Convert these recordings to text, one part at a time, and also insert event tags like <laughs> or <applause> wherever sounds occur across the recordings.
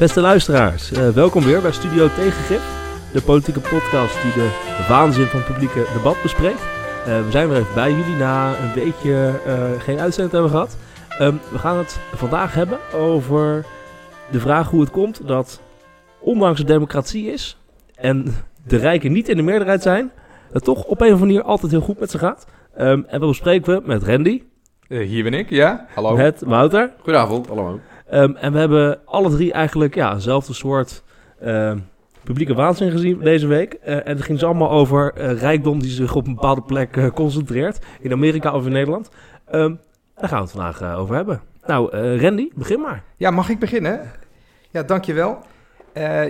Beste luisteraars, uh, welkom weer bij Studio Tegengif, de politieke podcast die de waanzin van het publieke debat bespreekt. Uh, we zijn weer even bij jullie na een beetje uh, geen uitzending hebben gehad. Um, we gaan het vandaag hebben over de vraag hoe het komt dat, ondanks de democratie is en de rijken niet in de meerderheid zijn, het toch op een of andere manier altijd heel goed met ze gaat. Um, en we bespreken we met Randy. hier ben ik, ja. Hallo. Met Wouter. Goedenavond, hallo. Um, en we hebben alle drie eigenlijk ja, eenzelfde soort uh, publieke waanzin gezien deze week. Uh, en het ging ze allemaal over uh, rijkdom die zich op een bepaalde plek eh, concentreert. In Amerika of in Nederland. Um, daar gaan we het vandaag over hebben. Nou, Randy, begin maar. Ja, mag ik beginnen? Ja, dankjewel.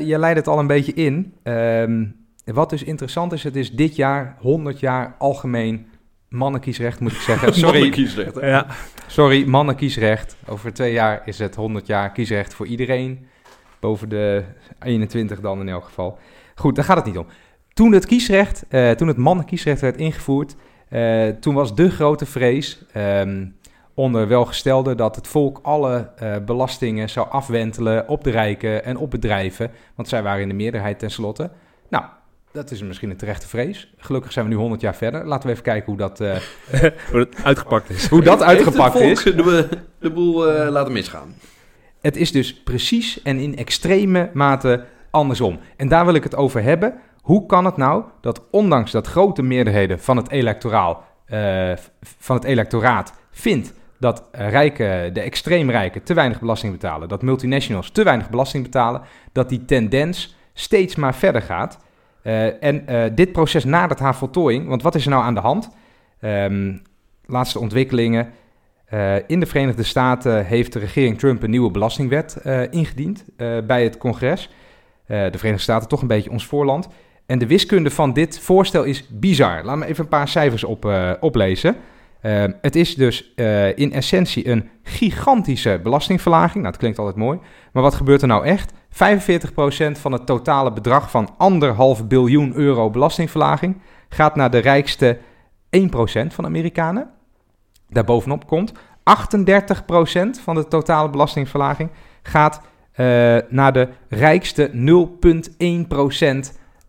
je leidt het al een beetje in. Um, wat dus interessant is, het is dit jaar 100 jaar algemeen mannenkiesrecht, moet ik zeggen. <laughs> Sorry. mannenkiesrecht, Ja. Sorry, mannenkiesrecht. Over twee jaar is het 100 jaar kiesrecht voor iedereen. Boven de 21 dan in elk geval. Goed, daar gaat het niet om. Toen het kiesrecht, uh, toen het mannenkiesrecht werd ingevoerd, uh, toen was de grote vrees um, onder welgestelden dat het volk alle uh, belastingen zou afwentelen op de rijken en op bedrijven, want zij waren in de meerderheid tenslotte. Nou, dat is misschien een terechte vrees. Gelukkig zijn we nu 100 jaar verder. Laten we even kijken hoe dat, uh, <laughs> hoe dat uitgepakt is. Hoe dat uitgepakt is. De, de boel uh, laten misgaan. Het is dus precies en in extreme mate andersom. En daar wil ik het over hebben. Hoe kan het nou dat ondanks dat grote meerderheden van het, electoraal, uh, van het electoraat vindt dat rijken, de extreem rijken te weinig belasting betalen, dat multinationals te weinig belasting betalen, dat die tendens steeds maar verder gaat. Uh, en uh, dit proces nadert haar voltooiing. Want wat is er nou aan de hand? Um, laatste ontwikkelingen. Uh, in de Verenigde Staten heeft de regering Trump een nieuwe belastingwet ingediend bij het congres. de Verenigde Staten toch een beetje ons voorland. En de wiskunde van dit voorstel is bizar. Laat me even een paar cijfers op, oplezen. het is dus in essentie een gigantische belastingverlaging. Nou, dat klinkt altijd mooi. Maar wat gebeurt er nou echt? 45% van het totale bedrag van anderhalf biljoen euro belastingverlaging gaat naar de rijkste 1% van de Amerikanen. Daarbovenop komt 38% van de totale belastingverlaging gaat uh, naar de rijkste 0,1%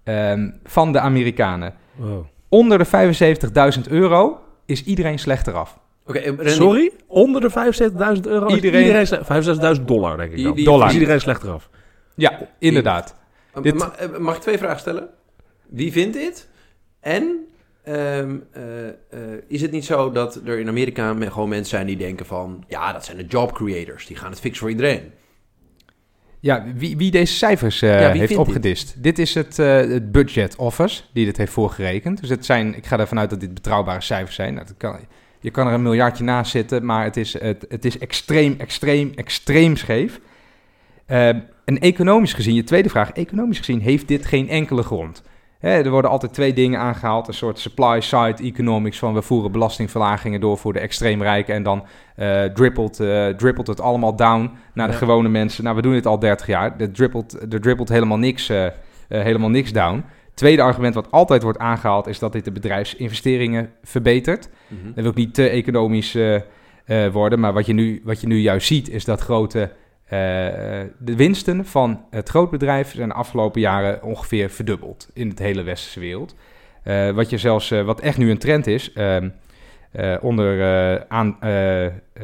um, van de Amerikanen. Wow. Onder de 75.000 euro is iedereen slechter af. Okay, Sorry? Onder de 75.000 euro? Iedereen, iedereen 75.000 dollar, denk ik dan. Dollar. Is iedereen slechter af? Ja, inderdaad. Dit... Mag, mag ik twee vragen stellen? Wie vindt dit? En um, uh, uh, is het niet zo dat er in Amerika gewoon mensen zijn die denken van... ja, dat zijn de job creators, die gaan het fixen voor iedereen. Ja, wie, wie deze cijfers uh, ja, wie heeft opgedist. Dit? dit is het, het, Budget Office die dit heeft voorgerekend. Dus het zijn, ik ga ervan uit dat dit betrouwbare cijfers zijn. Nou, dat kan, je kan er een miljardje naast zitten, maar het is, het, het is extreem, extreem, extreem scheef. En economisch gezien, je tweede vraag, economisch gezien heeft dit geen enkele grond. er worden altijd twee dingen aangehaald. Een soort supply-side economics van we voeren belastingverlagingen door voor de extreem rijken. En dan uh, drippelt, uh, drippelt het allemaal down naar de gewone mensen. Nou, we doen dit al 30 jaar. Er drippelt, er drippelt helemaal, niks, uh, helemaal niks down. Tweede argument wat altijd wordt aangehaald is dat dit de bedrijfsinvesteringen verbetert. Mm -hmm. Dat wil ook niet te economisch worden. Maar wat je, nu, wat je nu juist ziet is dat grote de winsten van het grootbedrijf zijn de afgelopen jaren ongeveer verdubbeld in het hele westerse wereld. Uh, wat, je zelfs, uh, wat echt nu een trend is, ehm, onder aan,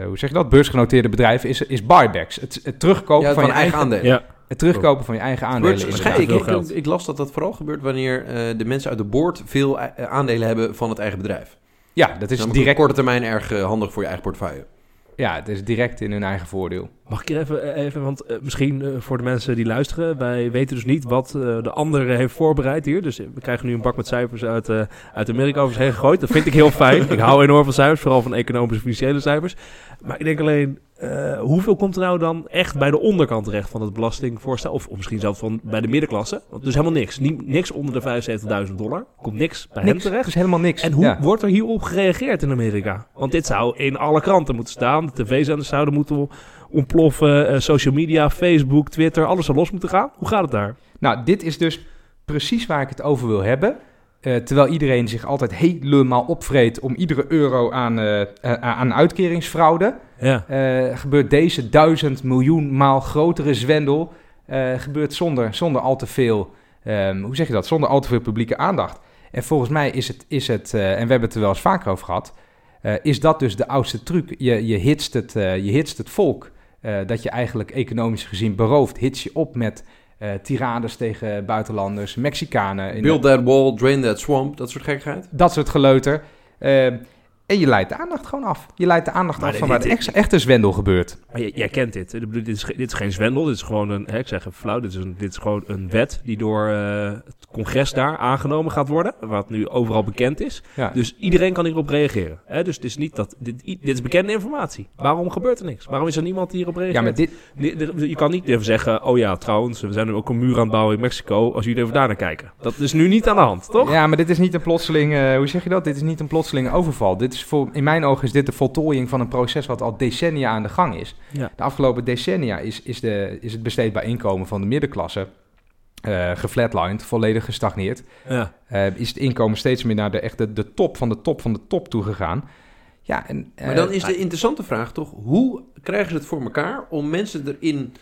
hoe zeg je dat, beursgenoteerde bedrijven, is, is buybacks. Het, het terugkopen ja, van, van, je eigen aandelen. Ja. Het terugkopen van je eigen aandelen. Waarschijnlijk, ik, ik, ik, las dat dat vooral gebeurt wanneer de mensen uit de boord veel aandelen hebben van het eigen bedrijf. Ja, dat is direct... op korte termijn erg handig voor je eigen portefeuille. Ja, het is direct in hun eigen voordeel. Mag ik hier even, even want uh, misschien uh, voor de mensen die luisteren, wij weten dus niet wat de andere heeft voorbereid hier. Dus we krijgen nu een bak met cijfers uit, uit Amerika over zich heen gegooid. Dat vind ik heel fijn. ik hou enorm van cijfers, vooral van economische en financiële cijfers. Maar ik denk alleen, hoeveel komt er nou dan echt bij de onderkant terecht van het belastingvoorstel? Of, of misschien zelfs van bij de middenklasse? Want dus helemaal niks. Nie, niks onder de 75.000 dollar. Komt niks bij niks, hen terecht. Dus helemaal niks. En hoe ja. wordt er hierop gereageerd in Amerika? Want dit zou in alle kranten moeten staan. De tv-zenders zouden moeten ontploffen. Uh, social media, Facebook, Twitter, alles zou los moeten gaan. Hoe gaat het daar? Nou, dit is dus precies waar ik het over wil hebben. Uh, terwijl iedereen zich altijd helemaal opvreet om iedere euro aan, uh, aan uitkeringsfraude, ja. gebeurt deze duizend miljoen maal grotere zwendel Eh, gebeurt zonder, zonder al te veel, ehm, hoe zeg je dat, zonder al te veel publieke aandacht. En volgens mij is het, is het eh, en we hebben het er wel eens vaker over gehad, eh, is dat dus de oudste truc. Je, je, hitst, het, eh, je hitst het volk, eh, dat je eigenlijk economisch gezien berooft, hits je op met eh tirades tegen buitenlanders, Mexicanen. in- Build that wall, drain that swamp, dat soort gekkigheid. dat soort geleuter. Ehm, en je leidt de aandacht gewoon af. Je leidt de aandacht Maar af dit- van waar de echte zwendel gebeurt. Maar jij, jij kent dit. Ik bedoel, Dit is, dit is geen zwendel. Dit is gewoon een, hè, ik zeg even flauw, dit is, een, dit is gewoon een wet die door eh, het congres daar aangenomen gaat worden. Wat nu overal bekend is. Ja. Dus iedereen kan hierop reageren. Hè? Dus het is niet dat, dit, dit is bekende informatie. Waarom gebeurt er niks? Waarom is er niemand die hierop reageert? ja, maar dit, Je kan niet even zeggen, oh ja, trouwens, we zijn nu ook een muur aan het bouwen in Mexico. Als jullie even daar naar kijken. Dat is nu niet aan de hand, toch? Ja, maar dit is niet een plotseling, eh, hoe zeg je dat? Dit is niet een plotseling overval. Dit is voor, in mijn ogen is dit de voltooiing van een proces wat al decennia aan de gang is. Ja. De afgelopen decennia is, is, de, is het besteedbaar inkomen van de middenklasse eh geflatlined, volledig gestagneerd. Ja. Eh, is het inkomen steeds meer naar de, echt de, de top van de top van de top toe gegaan. Ja, en, Maar eh, dan is de interessante vraag toch, hoe krijgen ze het voor elkaar om mensen erin, eh,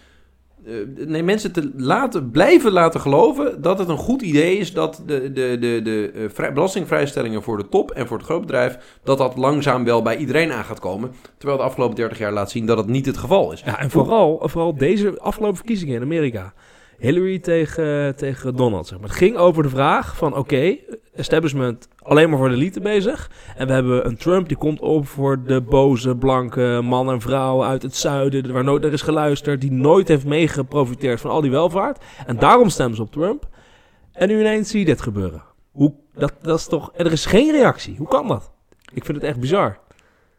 nee, mensen te laten, blijven laten geloven dat het een goed idee is dat de, de, de, de eh, vrij- belastingvrijstellingen voor de top en voor het grootbedrijf, dat dat langzaam wel bij iedereen aan gaat komen. Terwijl de afgelopen 30 jaar laat zien dat het niet het geval is. Ja, en vooral, vooral deze afgelopen verkiezingen in Amerika. Hillary tegen, tegen Donald. Zeg maar. Het ging over de vraag van oké, establishment alleen maar voor de elite bezig. En we hebben een Trump die komt op voor de boze, blanke man en vrouw uit het zuiden. Waar nooit naar is geluisterd. Die nooit heeft meegeprofiteerd van al die welvaart. En daarom stemmen ze op Trump. En nu ineens zie je dit gebeuren. Hoe, dat, dat is toch, en er is geen reactie. Hoe kan dat? Ik vind het echt bizar.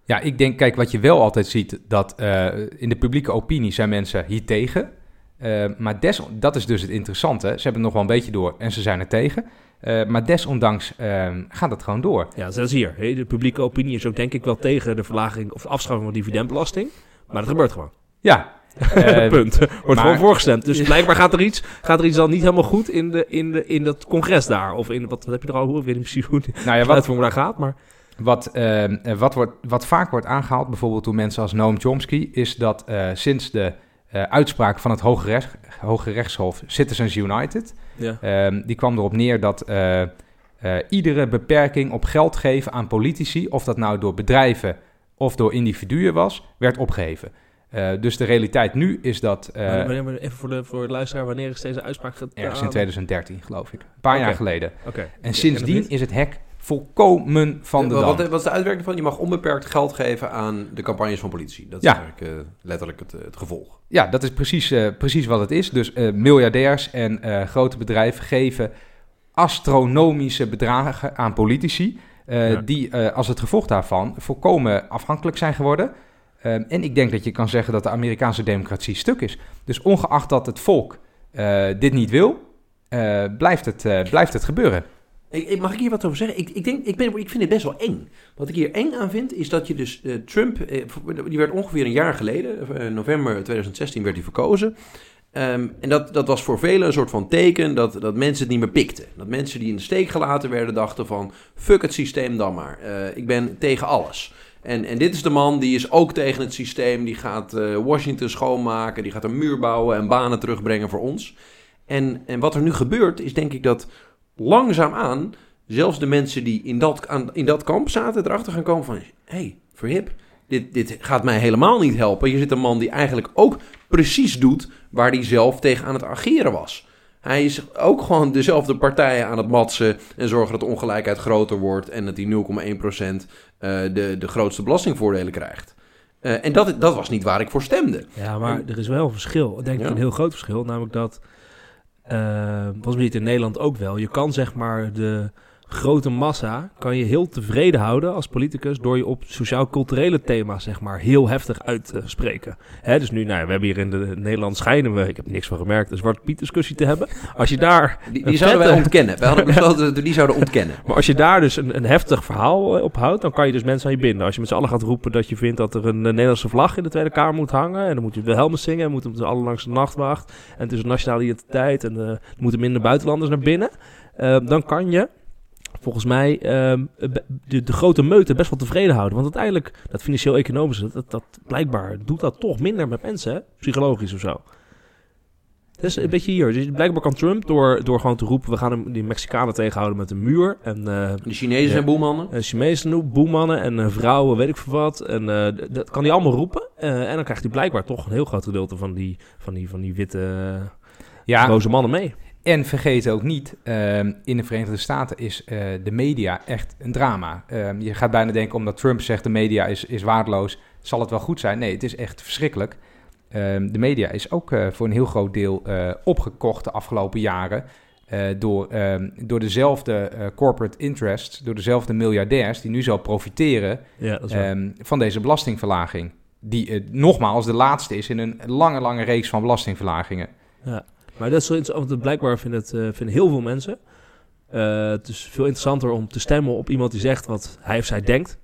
Ja, ik denk, kijk, wat je wel altijd ziet, dat eh, in de publieke opinie zijn mensen hier tegen. Eh, maar des, dat is dus het interessante. Ze hebben het nog wel een beetje door en ze zijn er tegen. Eh, maar desondanks eh, gaat het gewoon door. Ja, zelfs hier. hè. De publieke opinie is ook denk ik wel tegen de verlaging of de afschaffing van dividendbelasting. Maar dat gebeurt gewoon. Ja, <laughs> eh, Punt. Wordt maar- gewoon voorgestemd. Dus blijkbaar gaat er iets, gaat er iets dan niet helemaal goed in, de, in, de, in dat congres daar. Of in, wat, wat heb je er al, hoe- ik weet niet precies hoe het nou ja, wat, daar gaat. Maar Wat, eh, eh, wat, wordt, wat vaak wordt aangehaald, bijvoorbeeld door mensen als Noam Chomsky, is dat eh, sinds de eh, uitspraak van het Hoge, Recht, Hoge Rechtshof Citizens United, ja. ehm, die kwam erop neer dat eh, eh, iedere beperking op geld geven aan politici, of dat nou door bedrijven of door individuen was, werd opgeheven. Eh, dus de realiteit nu is dat, wanneer- even voor de, voor de luisteraar, wanneer is deze uitspraak gedaan? ergens in 2013 geloof ik, een paar jaar geleden. Oké. En sindsdien is het hek volkomen van de wat, dam. wat, wat is de uitwerking van? Je mag onbeperkt geld geven aan de campagnes van politici. Dat is Ja. eigenlijk eh, letterlijk het, het gevolg. Ja, dat is precies, eh, precies wat het is. Dus eh, miljardairs en eh, grote bedrijven geven astronomische bedragen aan politici. eh, Ja. Die eh, als het gevolg daarvan volkomen afhankelijk zijn geworden. Ehm, en ik denk dat je kan zeggen dat de Amerikaanse democratie stuk is. Dus ongeacht dat het volk eh, dit niet wil, eh, blijft, het, eh, blijft het gebeuren. Ik, mag ik hier wat over zeggen? Ik, ik, denk, ik, ik vind het best wel eng. Wat ik hier eng aan vind, is dat je dus eh, Trump... eh, die werd ongeveer een jaar geleden, eh, november 2016, werd hij verkozen. Ehm, en dat, dat was voor velen een soort van teken dat, dat mensen het niet meer pikten. Dat mensen die in de steek gelaten werden dachten van... fuck het systeem dan maar. Ik ben tegen alles. En, en dit is de man die is ook tegen het systeem. Die gaat Washington schoonmaken. Die gaat een muur bouwen en banen terugbrengen voor ons. En, en wat er nu gebeurt is denk ik dat langzaamaan... zelfs de mensen die in dat, aan, in dat kamp zaten erachter gaan komen van... hé, hey, verhip, dit, dit gaat mij helemaal niet helpen. Hier zit een man die eigenlijk ook precies doet waar hij zelf tegen aan het ageren was. Hij is ook gewoon dezelfde partijen aan het matsen en zorgen dat de ongelijkheid groter wordt en dat die 0,1% eh, de, de grootste belastingvoordelen krijgt. Eh, en dat, dat was niet waar ik voor stemde. Ja, maar er is wel een verschil. Denk ik Ja. een heel groot verschil. Namelijk dat, eh was niet in Nederland ook wel. Je kan zeg maar de grote massa, kan je heel tevreden houden als politicus door je op sociaal-culturele thema's zeg maar heel heftig uit te spreken. Hè, dus nu, nou, ja, we hebben hier in de Nederland schijnen we, ik heb niks van gemerkt, een zwarte piet discussie te hebben. Als je daar Die, zouden wij ontkennen. Wij hadden <laughs> besloten dat we die zouden ontkennen. Maar als je daar dus een, een heftig verhaal eh, op houdt, dan kan je dus mensen aan je binden. Als je met z'n allen gaat roepen dat je vindt dat er een, eh, Nederlandse vlag in de Tweede Kamer moet hangen. En dan moet je Wilhelmus zingen. En moeten we allen langs de nachtwacht. En het is een nationale identiteit. En er moeten minder buitenlanders naar binnen. Dan kan je volgens mij ehm, de, de grote meute best wel tevreden houden. Want uiteindelijk, dat financieel-economische, dat, dat blijkbaar doet dat toch minder met mensen, hè? psychologisch of zo. Dat is een beetje hier. Dus blijkbaar kan Trump door, door gewoon te roepen... we gaan hem- die Mexicanen tegenhouden met een muur. En eh De Chinezen Ja. zijn boelmannen. eh, Chinezen noemen, boemannen en eh, vrouwen, weet ik veel wat. En eh, dat kan hij allemaal roepen. Eh, en dan krijgt hij blijkbaar toch een heel groot gedeelte van die, van die, van die witte Ja, boze mannen mee. En vergeet ook niet, ehm, in de Verenigde Staten is eh, de media echt een drama. Ehm, je gaat bijna denken, omdat Trump zegt de media is, is waardeloos, zal het wel goed zijn. Nee, het is echt verschrikkelijk. Ehm, de media is ook eh, voor een heel groot deel eh, opgekocht de afgelopen jaren door, door dezelfde corporate interests, door dezelfde miljardairs die nu zo profiteren Ja, van deze belastingverlaging. Die nogmaals de laatste is in een lange, lange reeks van belastingverlagingen. Maar dat is zo interessant, want blijkbaar vinden, het, eh, vinden heel veel mensen... eh, het is veel interessanter om te stemmen op iemand die zegt wat hij of zij denkt.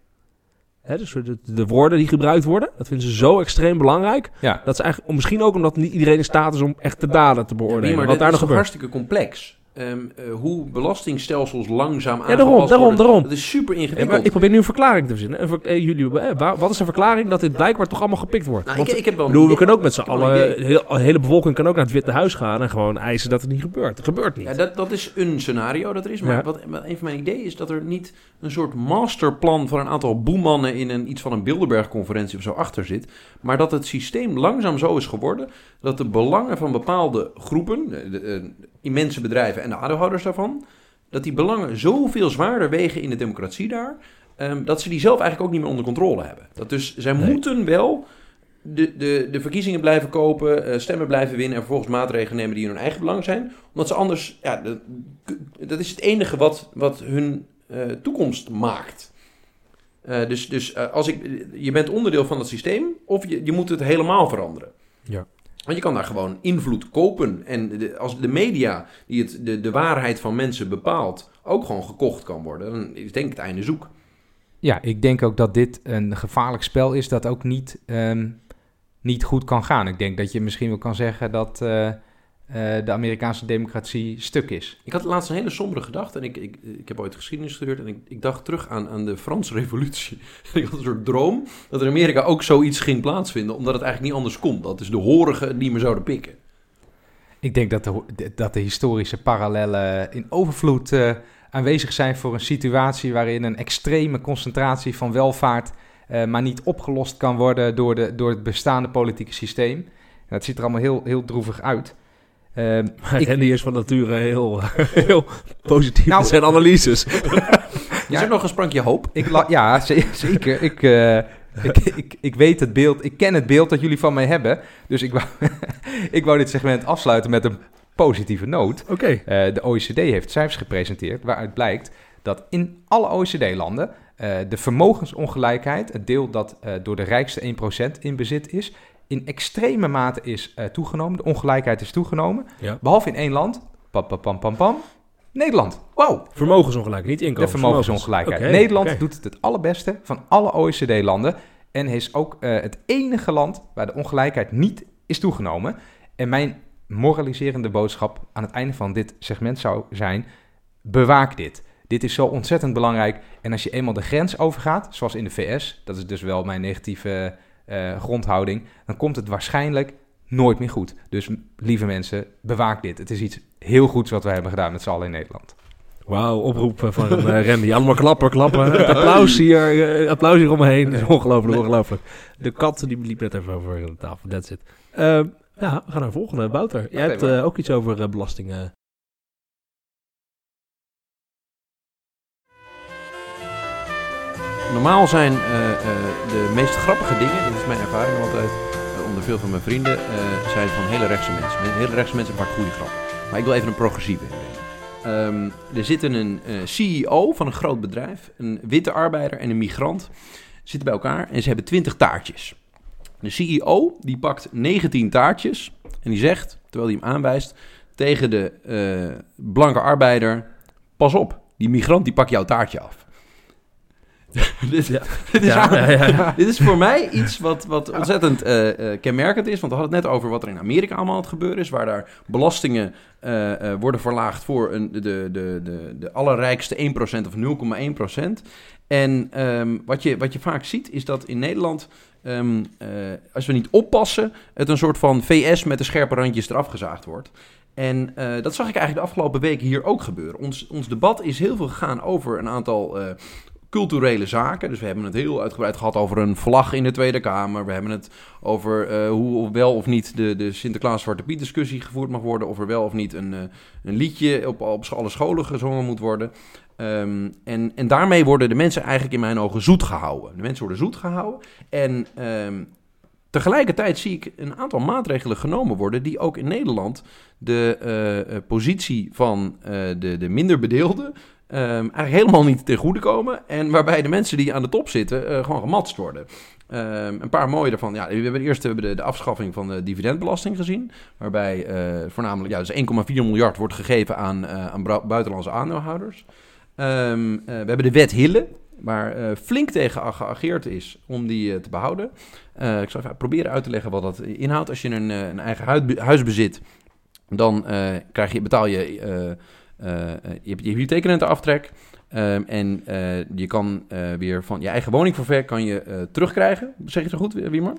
Hè, dus de, de woorden die gebruikt worden, dat vinden ze zo extreem belangrijk. Ja, Dat is eigenlijk, misschien ook omdat niet iedereen in staat is om echt de daden te beoordelen. Nee, maar wat dit daar is nog gebeurt. hartstikke complex. Ehm, eh, hoe belastingstelsels langzaam Ja, daarom, aangepast daarom, worden. daarom. Dat is super ingewikkeld. ik probeer nu een verklaring te verzinnen. Een ver- eh, jullie, eh, wat is de verklaring dat dit blijkbaar toch allemaal gepikt wordt? Nou, Want, ik, ik heb wel een bedoel, we kunnen ook met z'n een allen, heel, de hele bevolking kan ook naar het Witte Huis gaan en gewoon eisen dat het niet gebeurt. Het gebeurt niet. Ja, dat, dat is een scenario dat er is. Maar Ja. wat, wat een van mijn ideeën is dat er niet een soort masterplan van een aantal boemannen in een, iets van een Bilderberg-conferentie of zo achter zit. Maar dat het systeem langzaam zo is geworden dat de belangen van bepaalde groepen, de, de, immense bedrijven en de aandeelhouders daarvan, dat die belangen zoveel zwaarder wegen in de democratie daar, ehm, dat ze die zelf eigenlijk ook niet meer onder controle hebben. Dat dus zij Nee. moeten wel de, de, de verkiezingen blijven kopen, eh, stemmen blijven winnen en vervolgens maatregelen nemen die in hun eigen belang zijn. Omdat ze anders, ja, dat, dat is het enige wat, wat hun eh, toekomst maakt. Eh, dus dus als ik, je bent onderdeel van het systeem of je, je moet het helemaal veranderen. Ja. Want je kan daar gewoon invloed kopen. En als de media die het, de, de waarheid van mensen bepaalt ook gewoon gekocht kan worden, dan is denk ik het einde zoek. Ja, ik denk ook dat dit een gevaarlijk spel is dat ook niet, ehm, niet goed kan gaan. Ik denk dat je misschien wel kan zeggen dat eh, de Amerikaanse democratie stuk is. Ik had laatst een hele sombere gedachte. En ik, ik, ik heb ooit geschiedenis gestudeerd. En ik, ik dacht terug aan, aan de Franse revolutie. <laughs> ik had een soort droom dat er in Amerika ook zoiets ging plaatsvinden. Omdat het eigenlijk niet anders kon. Dat is de horigen niet meer zouden pikken. Ik denk dat de, dat de historische parallellen in overvloed eh, aanwezig zijn voor een situatie waarin een extreme concentratie van welvaart eh, maar niet opgelost kan worden door, de, door het bestaande politieke systeem. En dat ziet er allemaal heel, heel droevig uit. Ehm, <laughs> ik- Randy is van nature heel, <laughs> heel positief Nou- in zijn analyses. <laughs> Is er nog een sprankje hoop? Ik la- ja, ze- zeker. Ik, eh, ik, ik, ik weet het beeld, ik ken het beeld dat jullie van mij hebben. Dus ik wou, ik wou dit segment afsluiten met een positieve noot. Oké. Eh, de OECD heeft cijfers gepresenteerd waaruit blijkt dat in alle OECD-landen eh, de vermogensongelijkheid, het deel dat eh, door de rijkste 1% in bezit is, in extreme mate is eh, toegenomen. De ongelijkheid is toegenomen. Ja. Behalve in één land, pam, pam, pam, pam, pam, Nederland. Wow, Vermogensongelijkheid, niet de inkomen. vermogensongelijkheid. Oké, Nederland doet het het allerbeste van alle OECD-landen. En is ook eh, het enige land waar de ongelijkheid niet is toegenomen. En mijn moraliserende boodschap aan het einde van dit segment zou zijn: bewaak dit. Dit is zo ontzettend belangrijk. En als je eenmaal de grens overgaat, zoals in de VS, dat is dus wel mijn negatieve eh, grondhouding, dan komt het waarschijnlijk nooit meer goed. Dus lieve mensen, bewaak dit. Het is iets heel goeds wat we hebben gedaan met z'n allen in Nederland. Wauw, oproep van eh Randy. Allemaal klappen, klappen. Het applaus hier, eh, applaus hier om me heen. Ongelooflijk, ongelooflijk. De kat die liep net even over de tafel. That's it. Ehm, ja, we gaan naar de volgende. Wouter, jij hebt eh, ook iets over eh, belastingen. Normaal zijn eh, eh, de meest grappige dingen, dit is mijn ervaring altijd, eh, onder veel van mijn vrienden, zijn van hele rechtse mensen. Men- Hele rechtse mensen vaak goede grappen. Maar ik wil even een progressieve inbrengen. Ehm, er zitten een CEO van een groot bedrijf, een witte arbeider en een migrant zitten bij elkaar en ze hebben 20 taartjes. De CEO die pakt 19 taartjes en die zegt, terwijl hij hem aanwijst, tegen de blanke arbeider, pas op, die migrant die pakt jouw taartje af. <laughs> dit, Ja. dit, is Ja, dit voor mij iets wat, wat ontzettend eh, eh, kenmerkend is. Want we hadden het net over wat er in Amerika allemaal aan het gebeuren is. Waar daar belastingen eh, worden verlaagd voor een, de, de, de, de, allerrijkste 1% of 0,1%. En ehm, wat, je, wat je vaak ziet is dat in Nederland ehm, eh, als we niet oppassen, het een soort van VS met de scherpe randjes eraf gezaagd wordt. En dat zag ik eigenlijk de afgelopen weken hier ook gebeuren. Ons, ons debat is heel veel gegaan over een aantal culturele zaken. Dus we hebben het heel uitgebreid gehad over een vlag in de Tweede Kamer. We hebben het over eh, hoe wel of niet de, de Sinterklaas-Zwarte Piet discussie gevoerd mag worden. Of er wel of niet een, eh, een liedje op, op alle scholen gezongen moet worden. Ehm, en, en daarmee worden de mensen eigenlijk in mijn ogen zoet gehouden. De mensen worden zoet gehouden. En ehm, tegelijkertijd zie ik een aantal maatregelen genomen worden... die ook in Nederland de eh, positie van de, de minder bedeelden... ehm, eigenlijk helemaal niet ten goede komen. En waarbij de mensen die aan de top zitten eh, gewoon gematst worden. Ehm, een paar mooie daarvan. Ja, we hebben eerst hebben de, afschaffing van de dividendbelasting gezien. Waarbij eh, voornamelijk ja, dus 1,4 miljard wordt gegeven aan, eh, aan buitenlandse aandeelhouders. Ehm, eh, we hebben de wet Hille, waar flink tegen geageerd is om die te behouden. Eh, ik zal even proberen uit te leggen wat dat inhoudt. Als je een, een eigen huis bezit, dan krijg je, betaal je, je hebt je hypotheekrenteaftrek. Ehm, en eh, je kan eh, weer van je eigen woningforfait kan je eh, terugkrijgen. Zeg je het zo goed, Wiemer?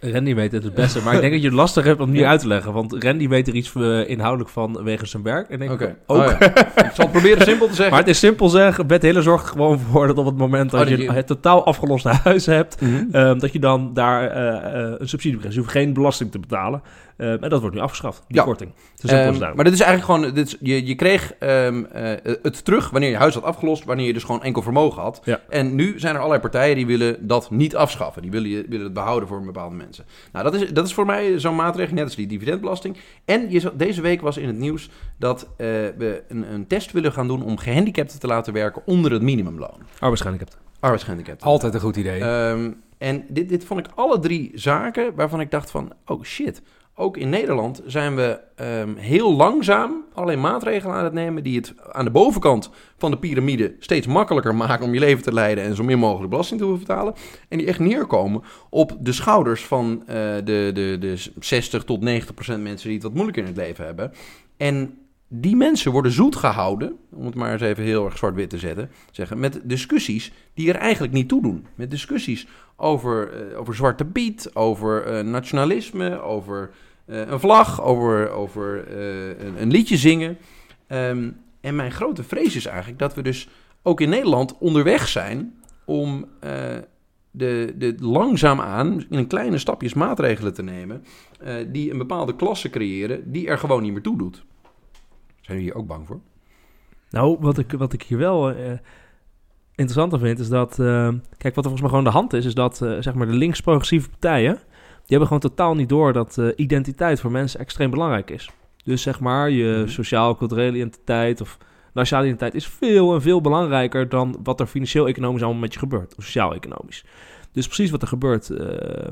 Randy weet het het beste, maar ik denk dat je het lastig hebt om het nu Ja. uit te leggen. Want Randy weet er iets eh, inhoudelijk van wegens zijn werk. En denk ik Oké. ook. Oh, ja. ik zal het proberen simpel te zeggen. Maar het is simpel zeg, Bert Hille zorgt er gewoon voor dat op het moment dat Oh, dat je je- het totaal afgeloste huis hebt, Mhm. ehm, dat je dan daar eh, eh, een subsidie krijgt. Dus je hoeft geen belasting te betalen. Ehm, en dat wordt nu afgeschaft, die Ja. korting. Ehm, het maar dit is eigenlijk gewoon, dit is, je, je kreeg ehm, eh, het terug wanneer je huis had afgelost, wanneer je dus gewoon enkel vermogen had. Ja. En nu zijn er allerlei partijen die willen dat niet afschaffen. Die willen, willen het behouden voor bepaalde mensen. Nou, dat is, dat is voor mij zo'n maatregel, net als die dividendbelasting. En je, deze week was in het nieuws dat eh, we een, een test willen gaan doen om gehandicapten te laten werken onder het minimumloon. Arbeidsgehandicapten. Arbeidsgehandicapten. Altijd een goed idee. Ehm, en dit, dit vond ik alle drie zaken waarvan ik dacht van, oh shit. Ook in Nederland zijn we ehm, heel langzaam alleen maatregelen aan het nemen die het aan de bovenkant van de piramide steeds makkelijker maken om je leven te leiden en zo min mogelijk belasting te hoeven betalen. En die echt neerkomen op de schouders van eh, de, de, de 60 tot 90 procent mensen die het wat moeilijker in het leven hebben. En die mensen worden zoet gehouden, om het maar eens even heel erg zwart-wit te zetten, zeggen, met discussies die er eigenlijk niet toe doen. Met discussies over, eh, over Zwarte Piet, over eh, nationalisme, over een vlag, over, over eh, een, een liedje zingen. Ehm, en mijn grote vrees is eigenlijk dat we dus ook in Nederland onderweg zijn om eh, de, de langzaamaan in kleine stapjes maatregelen te nemen eh, die een bepaalde klasse creëren die er gewoon niet meer toe doet. Zijn jullie hier ook bang voor? Nou, wat ik, wat ik hier wel eh interessant aan vind, is dat... eh, kijk, wat er volgens mij gewoon de hand is, is dat eh, zeg maar de links-progressieve partijen... die hebben gewoon totaal niet door dat eh, identiteit voor mensen extreem belangrijk is. Dus zeg maar, je Mhm. sociaal-culturele identiteit of nationale identiteit... is veel en veel belangrijker dan wat er financieel-economisch allemaal met je gebeurt. Of sociaal-economisch. Dus precies wat er gebeurt. eh,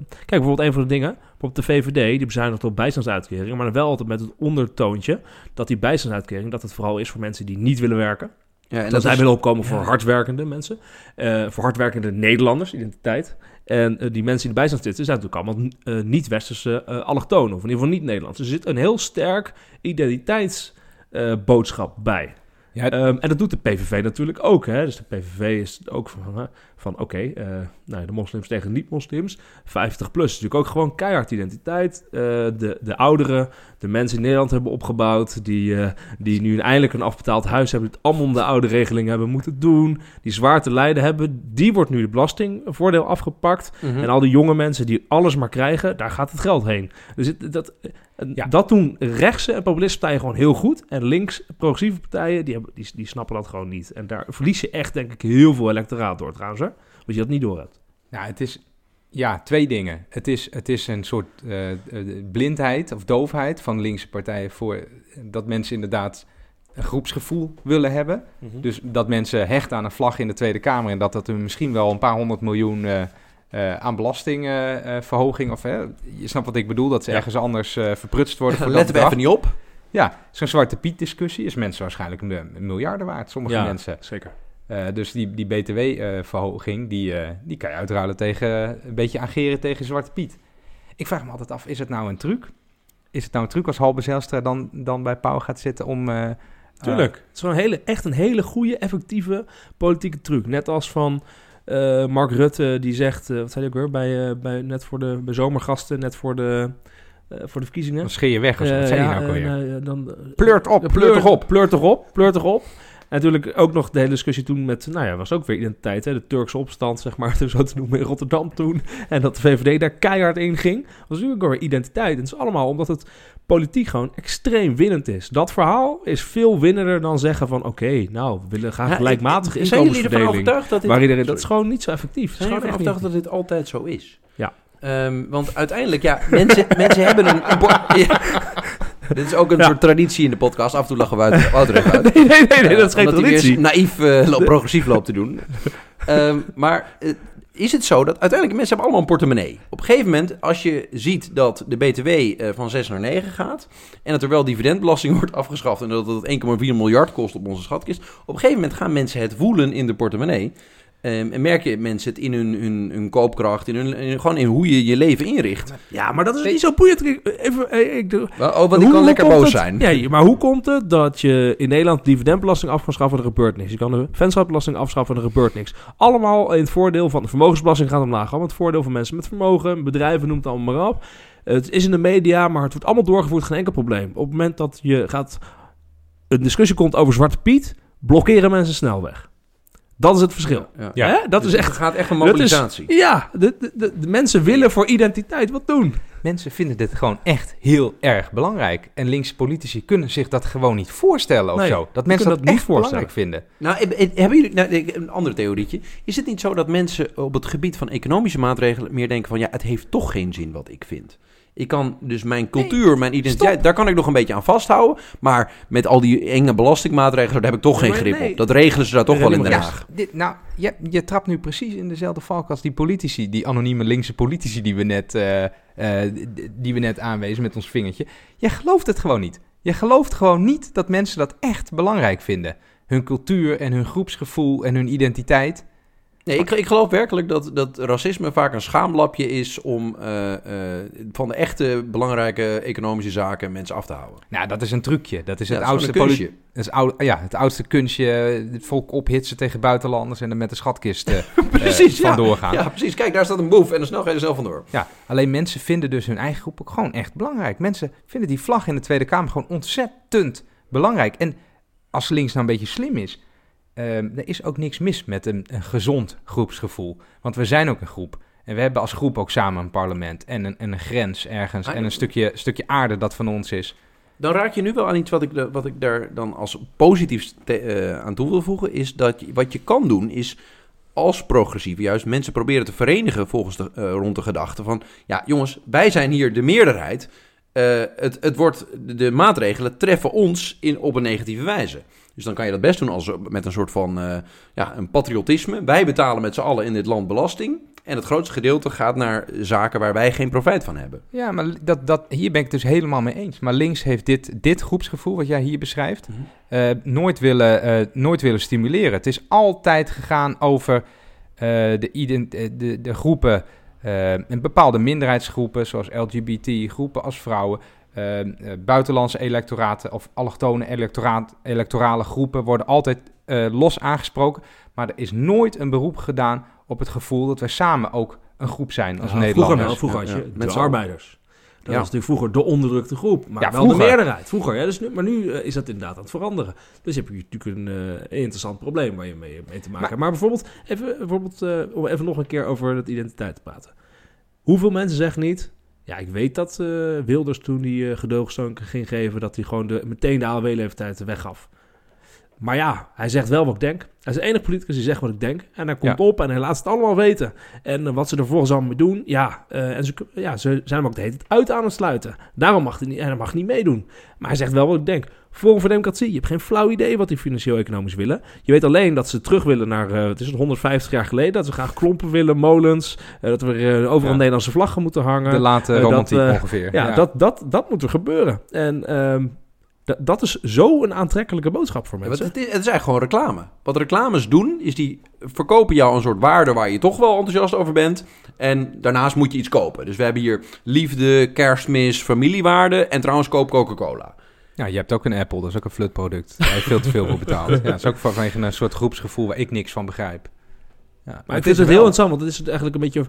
kijk, bijvoorbeeld een van de dingen. Bijvoorbeeld de VVD, die bezuinigt op bijstandsuitkeringen. Maar dan wel altijd met het ondertoontje dat die bijstandsuitkering... dat het vooral is voor mensen die niet willen werken. Ja, en dat zij is- willen opkomen voor ja. hardwerkende mensen. eh, voor hardwerkende Nederlanders, identiteit. En eh, die mensen die erbij zijn zitten, zijn natuurlijk allemaal eh, niet-westerse eh allochtonen. Of in ieder geval niet-Nederlands. Er zit een heel sterk identiteitsboodschap bij. Ja, Ehm, en dat doet de PVV natuurlijk ook. Hè? Dus de PVV is ook van, van oké, eh, nou, de moslims tegen niet-moslims. 50 plus is natuurlijk ook gewoon keihard identiteit. Eh, de, de ouderen, de mensen in Nederland hebben opgebouwd... die, eh, die nu eindelijk een afbetaald huis hebben... die het allemaal om de oude regeling hebben moeten doen... die zwaar te lijden hebben... die wordt nu de belastingvoordeel afgepakt... Mhm. En al die jonge mensen die alles maar krijgen, daar gaat het geld heen. Dus het, dat, Ja. dat doen rechtse en populistische partijen gewoon heel goed. En links progressieve partijen, die, hebben, die, die snappen dat gewoon niet. En daar verlies je echt, denk ik, heel veel electoraat door trouwens. Hè? Want je dat niet door hebt. Nou, het is ja, twee dingen. Het is, het is een soort eh, eh, blindheid of doofheid van linkse partijen voor dat mensen inderdaad een groepsgevoel willen hebben. Dus dat mensen hechten aan een vlag in de Tweede Kamer en dat dat er misschien wel een paar honderd miljoen eh, eh, aan belastingverhoging of hè, je snapt wat ik bedoel, dat ze Ja. ergens anders eh, verprutst worden. <laughs> voor dat Letten we even niet op. Ja, zo'n zwarte Piet discussie is mensen waarschijnlijk een, een miljarden waard. Sommige Ja. mensen. Zeker. Eh, dus die, die btw-verhoging, die, eh, die kan je uitruilen tegen een beetje ageren tegen Zwarte Piet. Ik vraag me altijd af, is het nou een truc? Is het nou een truc als Halbe Zijlstra dan, dan bij Pauw gaat zitten om... eh, Tuurlijk. Het is een hele, echt een hele goede, effectieve politieke truc. Net als van Eh, Mark Rutte die zegt, eh, wat zei hij ook weer, bij, eh, bij, net voor de bij zomergasten, net voor de, voor de verkiezingen. Dan scheer je weg. Zo. Wat zei je ja, nou ja, dan, Pleurt op, eh, pleurt toch op. Pleurt toch op, pleurt toch op. En natuurlijk ook nog de hele discussie toen met, nou ja, was ook weer identiteit, hè, de Turkse opstand, zeg maar, <laughs> zo te noemen in Rotterdam toen. En dat de VVD daar keihard in ging. Dat was natuurlijk ook weer identiteit. En het is allemaal omdat het politiek gewoon extreem winnend is. Dat verhaal is veel winnender dan zeggen van, oké, nou, we willen graag Ja, gelijkmatige ik- Zijn jullie ervan inkomensverdeling. overtuigd dat dit... Waar iedereen, dat is gewoon niet zo effectief. Zijn jullie ervan overtuigd dat dit altijd zo is? Ja. Ehm, want uiteindelijk, ja, mensen, <laughs> mensen hebben een... <laughs> Dit is ook een Ja. soort traditie in de podcast. Af en toe lachen we uit, <laughs> Wouter even uit. Nee, nee, nee, nee, dat is geen traditie. naïef, eh, progressief loopt te doen. <laughs> Ehm, maar eh, is het zo dat uiteindelijk mensen hebben allemaal een portemonnee. Op een gegeven moment, als je ziet dat de BTW eh, van 6 naar 9 gaat... en dat er wel dividendbelasting <laughs> wordt afgeschaft... en dat het 1,4 miljard kost op onze schatkist... op een gegeven moment gaan mensen het voelen in de portemonnee... Ehm, en merken mensen het in hun, hun, hun koopkracht, in hun, in- gewoon in hoe je je leven inricht. Ja, maar dat is niet zo boeiend. Even, eh, ik doe, Oh, want ik kan lekker boos het- zijn. Ja, maar hoe komt het dat je in Nederland dividendbelasting af kan schaffen en er gebeurt niks? Je kan de vennootschapsbelasting afschaffen en er gebeurt niks. Allemaal in het voordeel van de vermogensbelasting gaat omlaag. Allemaal het voordeel van mensen met vermogen, bedrijven, noem het allemaal maar op. Het is in de media, maar het wordt allemaal doorgevoerd, geen enkel probleem. Op het moment dat je gaat, een discussie komt over Zwarte Piet, blokkeren mensen snelweg. Dat is het verschil. Ja. Ja. Hè? Dat Dus is echt... Het gaat echt is- mobilisatie. Ja, de, de, de, de mensen willen voor identiteit wat doen. Mensen vinden dit gewoon echt heel erg belangrijk. En linkse politici kunnen zich dat gewoon niet voorstellen of Nee, zo. Dat mensen dat, niet echt belangrijk vinden. Nou, eh, eh, hebben jullie nou, een ander theorietje? Is het niet zo dat mensen op het gebied van economische maatregelen meer denken van ja, het heeft toch geen zin wat ik vind? Ik kan dus mijn cultuur, mijn identiteit, stop. daar kan ik nog een beetje aan vasthouden. Maar met al die enge belastingmaatregelen, daar heb ik toch geen grip nee. op. Dat regelen ze daar toch wel in Den Ja. Haag. Dit, nou, je, je trapt nu precies in dezelfde valk als die politici, die anonieme linkse politici die we net, eh, eh, die we net aanwezen met ons vingertje. Je gelooft het gewoon niet. Je gelooft gewoon niet dat mensen dat echt belangrijk vinden. Hun cultuur en hun groepsgevoel en hun identiteit. Nee, ik, ik geloof werkelijk dat, dat racisme vaak een schaamlapje is om eh, eh, van de echte belangrijke economische zaken mensen af te houden. Nou, dat is een trucje. Dat is het oudste kunstje. dat is oud, ja, het oudste kunstje. Het volk ophitsen tegen buitenlanders en dan met de schatkist eh, <laughs> Precies, eh, ja. vandoor gaan. Ja, precies. Kijk, daar staat een boef en dan snel ga je er zelf vandoor. Ja, alleen mensen vinden dus hun eigen groep ook gewoon echt belangrijk. Mensen vinden die vlag in de Tweede Kamer gewoon ontzettend belangrijk. En als links nou een beetje slim is, ehm, er is ook niks mis met een, een gezond groepsgevoel. Want we zijn ook een groep. En we hebben als groep ook samen een parlement en een, en een grens ergens. Ah, En een stukje, stukje aarde dat van ons is. Dan raak je nu wel aan iets wat ik, wat ik daar dan als positief te- eh, aan toe wil voegen. Is dat je, wat je kan doen is als progressief juist mensen proberen te verenigen volgens de, eh, rond de gedachte van... Ja, jongens, wij zijn hier de meerderheid. Eh, het, het wordt, de, maatregelen treffen ons in, op een negatieve wijze. Dus dan kan je dat best doen als, met een soort van eh, ja, een patriotisme. Wij betalen met z'n allen in dit land belasting. En het grootste gedeelte gaat naar zaken waar wij geen profijt van hebben. Ja, maar dat, dat, hier ben ik het dus helemaal mee eens. Maar links heeft dit, dit groepsgevoel wat jij hier beschrijft... Mhm. eh, nooit, willen, nooit willen stimuleren. Het is altijd gegaan over de, de, de groepen, en bepaalde minderheidsgroepen, zoals LGBT, groepen als vrouwen, eh, eh, buitenlandse electoraten of allochtone electoraat, electorale groepen worden altijd eh, los aangesproken. Maar er is nooit een beroep gedaan op het gevoel dat wij samen ook een groep zijn als Ja, Nederlanders. Vroeger, wel, vroeger had Ja, je ja, met de arbeiders. Dat Ja. was natuurlijk vroeger de onderdrukte groep. Maar wel vroeger. de meerderheid. Vroeger, ja. Dus nu, maar nu eh, is dat inderdaad aan het veranderen. Dus heb je natuurlijk een eh, interessant probleem waar je mee, mee te maken Maar- hebt. Maar bijvoorbeeld, even, bijvoorbeeld eh, om even nog een keer over dat identiteit te praten. Hoeveel mensen zeggen niet... Ja, ik weet dat Wilders toen die uh, ging geven... dat hij gewoon de, meteen de AOW-leeftijd weggaf. Maar ja, hij zegt wel wat ik denk. Hij is de enige politicus die zegt wat ik denk. En hij komt Ja. op en hij laat het allemaal weten. En eh, wat ze er volgens allemaal mee doen, ja, eh, en ze, ja, ze zijn hem ook de hele tijd uit aan het sluiten. Daarom mag hij niet, en hij mag niet meedoen. Maar hij zegt wel wat ik denk. Forum voor Democratie, je hebt geen flauw idee wat die financieel-economisch willen. Je weet alleen dat ze terug willen naar, eh het is het 150 jaar geleden, dat ze graag klompen willen, molens, dat eh, overal Ja. Nederlandse vlaggen moeten hangen. De late dat, romantiek eh, ongeveer. ja, Dat, dat, dat moet er gebeuren. En ehm, dat- dat is zo een aantrekkelijke boodschap voor Ja, mensen. het, is, het is eigenlijk gewoon reclame. Wat reclames doen, is die verkopen jou een soort waarde waar je toch wel enthousiast over bent. En daarnaast moet je iets kopen. Dus we hebben hier liefde, kerstmis, familiewaarde en trouwens koop Coca-Cola. Ja, je hebt ook een Apple, dat is ook een flutproduct. Daar heb je veel te veel voor betaald. <laughs> Ja, dat is ook vanwege een soort groepsgevoel waar ik niks van begrijp. Ja, maar het ik vind is het heel interessant, want het is eigenlijk een beetje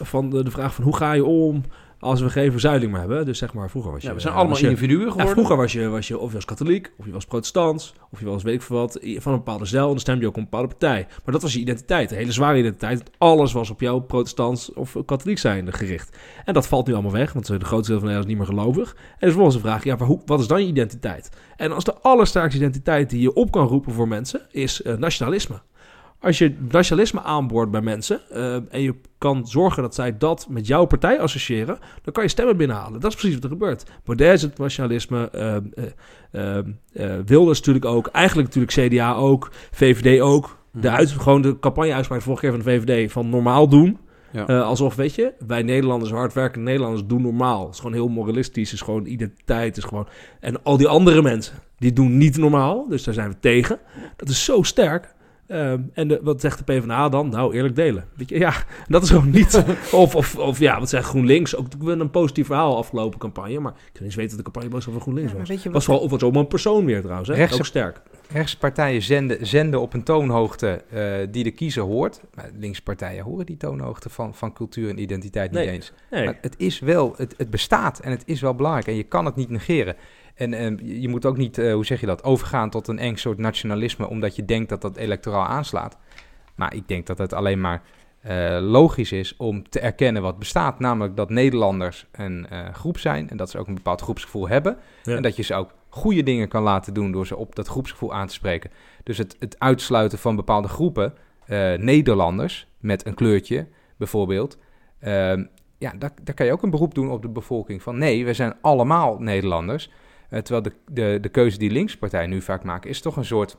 van de, de vraag van hoe ga je om als we geen verzuiling meer hebben. Dus zeg maar, vroeger was je... Ja, we zijn allemaal je- individuen Ja, geworden. vroeger was je, was je of je was katholiek, of je was protestant, of je was weet ik veel wat, van een bepaalde zeil. En dan stemde je ook op een bepaalde partij. Maar dat was je identiteit, een hele zware identiteit. Alles was op jouw protestant of katholiek zijnde gericht. En dat valt nu allemaal weg, want de grootste deel van Nederland is niet meer gelovig. En dus vervolgens de vraag, ja, maar hoe, wat is dan je identiteit? En als de allersterkste identiteit die je op kan roepen voor mensen, is eh, nationalisme. Als je nationalisme aanboort bij mensen eh, en je kan zorgen dat zij dat met jouw partij associëren, dan kan je stemmen binnenhalen. Dat is precies wat er gebeurt. Baudet is het nationalisme, eh, Wilders natuurlijk ook, eigenlijk natuurlijk CDA ook, VVD ook. De Mhm. uit, gewoon de campagne-uitspraak vorige keer van de VVD van normaal doen. Ja. Alsof, weet je, wij Nederlanders, hardwerkende Nederlanders, doen normaal. Het is gewoon heel moralistisch, is gewoon identiteit, is gewoon... En al die andere mensen, die doen niet normaal, dus daar zijn we tegen. Dat is zo sterk. Ehm, en de, wat zegt de PvdA dan? Nou, eerlijk delen. Weet je, ja, <laughs> dat is gewoon niet... of, of, of ja, wat zegt GroenLinks? Ook wel een positief verhaal afgelopen campagne, maar ik kan eens weten dat de campagneboodschap van GroenLinks Ja, was. weet je was wat- vooral was ook maar een persoon weer trouwens, hè? Rechtse- ook sterk. Rechtse partijen zenden, zenden op een toonhoogte eh, die de kiezer hoort. Maar linkse partijen horen die toonhoogte van, van cultuur en identiteit niet Nee. eens. Nee, Maar het is wel, het, het bestaat en het is wel belangrijk en je kan het niet negeren. En je moet ook niet, eh, hoe zeg je dat, overgaan tot een eng soort nationalisme omdat je denkt dat dat electoraal aanslaat. Maar ik denk dat het alleen maar eh, logisch is om te erkennen wat bestaat. Namelijk dat Nederlanders een eh, groep zijn en dat ze ook een bepaald groepsgevoel hebben. Ja. En dat je ze ook goede dingen kan laten doen door ze op dat groepsgevoel aan te spreken. Dus het, het uitsluiten van bepaalde groepen, Nederlanders met een kleurtje bijvoorbeeld. ehm, ja, daar, daar kan je ook een beroep doen op de bevolking. Van nee, we zijn allemaal Nederlanders. Eh, terwijl de, de, de keuze die linkse partijen nu vaak maken, is toch een soort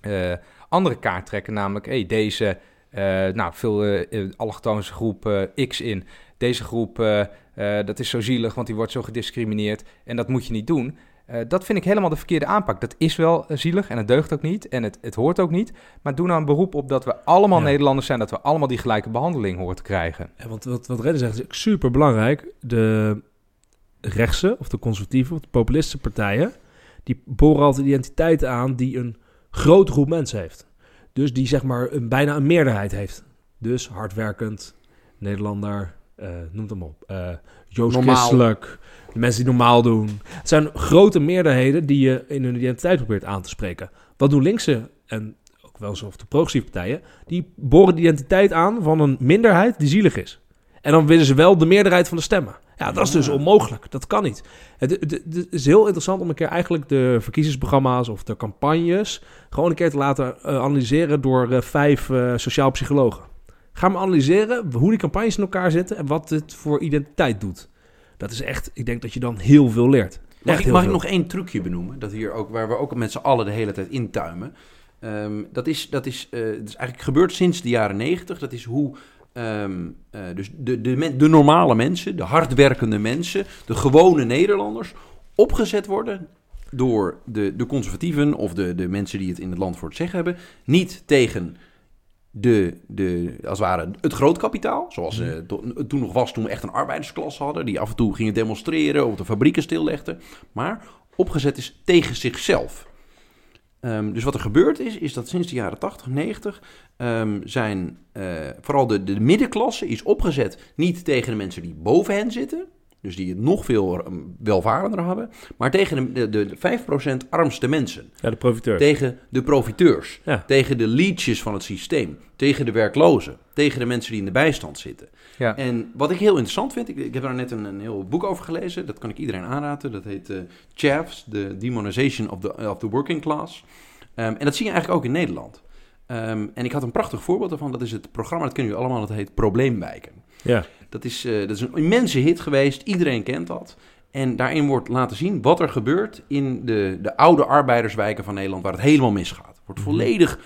eh, andere kaart trekken. Namelijk, hey, deze, eh nou, veel eh, allochtoonse groep X in. Deze groep, dat is zo zielig, want die wordt zo gediscrimineerd. En dat moet je niet doen. Dat vind ik helemaal de verkeerde aanpak. Dat is wel zielig en het deugt ook niet en het, het hoort ook niet. Maar doe nou een beroep op dat we allemaal Ja. Nederlanders zijn, dat we allemaal die gelijke behandeling horen te krijgen. Ja, want wat, wat Redden zegt is super belangrijk. De rechtse of de conservatieve of de populistische partijen... die boren altijd identiteiten aan die een grote groep mensen heeft. Dus die zeg maar een, bijna een meerderheid heeft. Dus hardwerkend, Nederlander, eh noem het maar op. eh Joost Normaal. Christelijk, de mensen die normaal doen. Het zijn grote meerderheden die je in hun identiteit probeert aan te spreken. Wat doen linkse en ook wel zo of de progressieve partijen? Die boren de identiteit aan van een minderheid die zielig is. En dan willen ze wel de meerderheid van de stemmen. Ja, dat is dus onmogelijk. Dat kan niet. Het, het- het- het is heel interessant om een keer eigenlijk de verkiezingsprogramma's of de campagnes gewoon een keer te laten eh, analyseren door eh, vijf eh, sociaal psychologen. Ga maar analyseren hoe die campagnes in elkaar zitten en wat het voor identiteit doet. Dat is echt, ik denk dat je dan heel veel leert. Mag, ik, mag ik nog één trucje benoemen? Dat hier ook, waar we ook met z'n allen de hele tijd intuimen. Ehm, dat is, dat is, eh, dat is eigenlijk gebeurd sinds de jaren negentig. Dat is hoe ehm, eh, dus de, de, men- de normale mensen, de hardwerkende mensen, de gewone Nederlanders, opgezet worden door de, de conservatieven of de, de mensen die het in het land voor het zeggen hebben. Niet tegen de, de, als het ware het grootkapitaal, zoals eh, to- toen nog was toen we echt een arbeidersklasse hadden, die af en toe gingen demonstreren of de fabrieken stillegden, maar opgezet is tegen zichzelf. Ehm, dus wat er gebeurd is, is dat sinds de jaren 80, 90 ehm, zijn eh, vooral de, de middenklasse is opgezet niet tegen de mensen die boven hen zitten, dus die het nog veel ehm, welvarender hebben, maar tegen de, de, de 5% armste mensen. Ja, de profiteur. Tegen de profiteurs. Ja. Tegen de leeches van het systeem. Tegen de werklozen. Tegen de mensen die in de bijstand zitten. Ja. En wat ik heel interessant vind, ik, ik heb daar net een, een heel boek over gelezen. Dat kan ik iedereen aanraden. Dat heet eh Chavs, The Demonization of the, of the Working Class. Ehm, en dat zie je eigenlijk ook in Nederland. Ehm, en ik had een prachtig voorbeeld daarvan. Dat is het programma, dat kennen jullie allemaal, dat heet Probleemwijken. Ja. Dat is, eh, dat is een immense hit geweest. Iedereen kent dat. En daarin wordt laten zien wat er gebeurt in de, de oude arbeiderswijken van Nederland, waar het helemaal misgaat. Wordt Mhm. volledig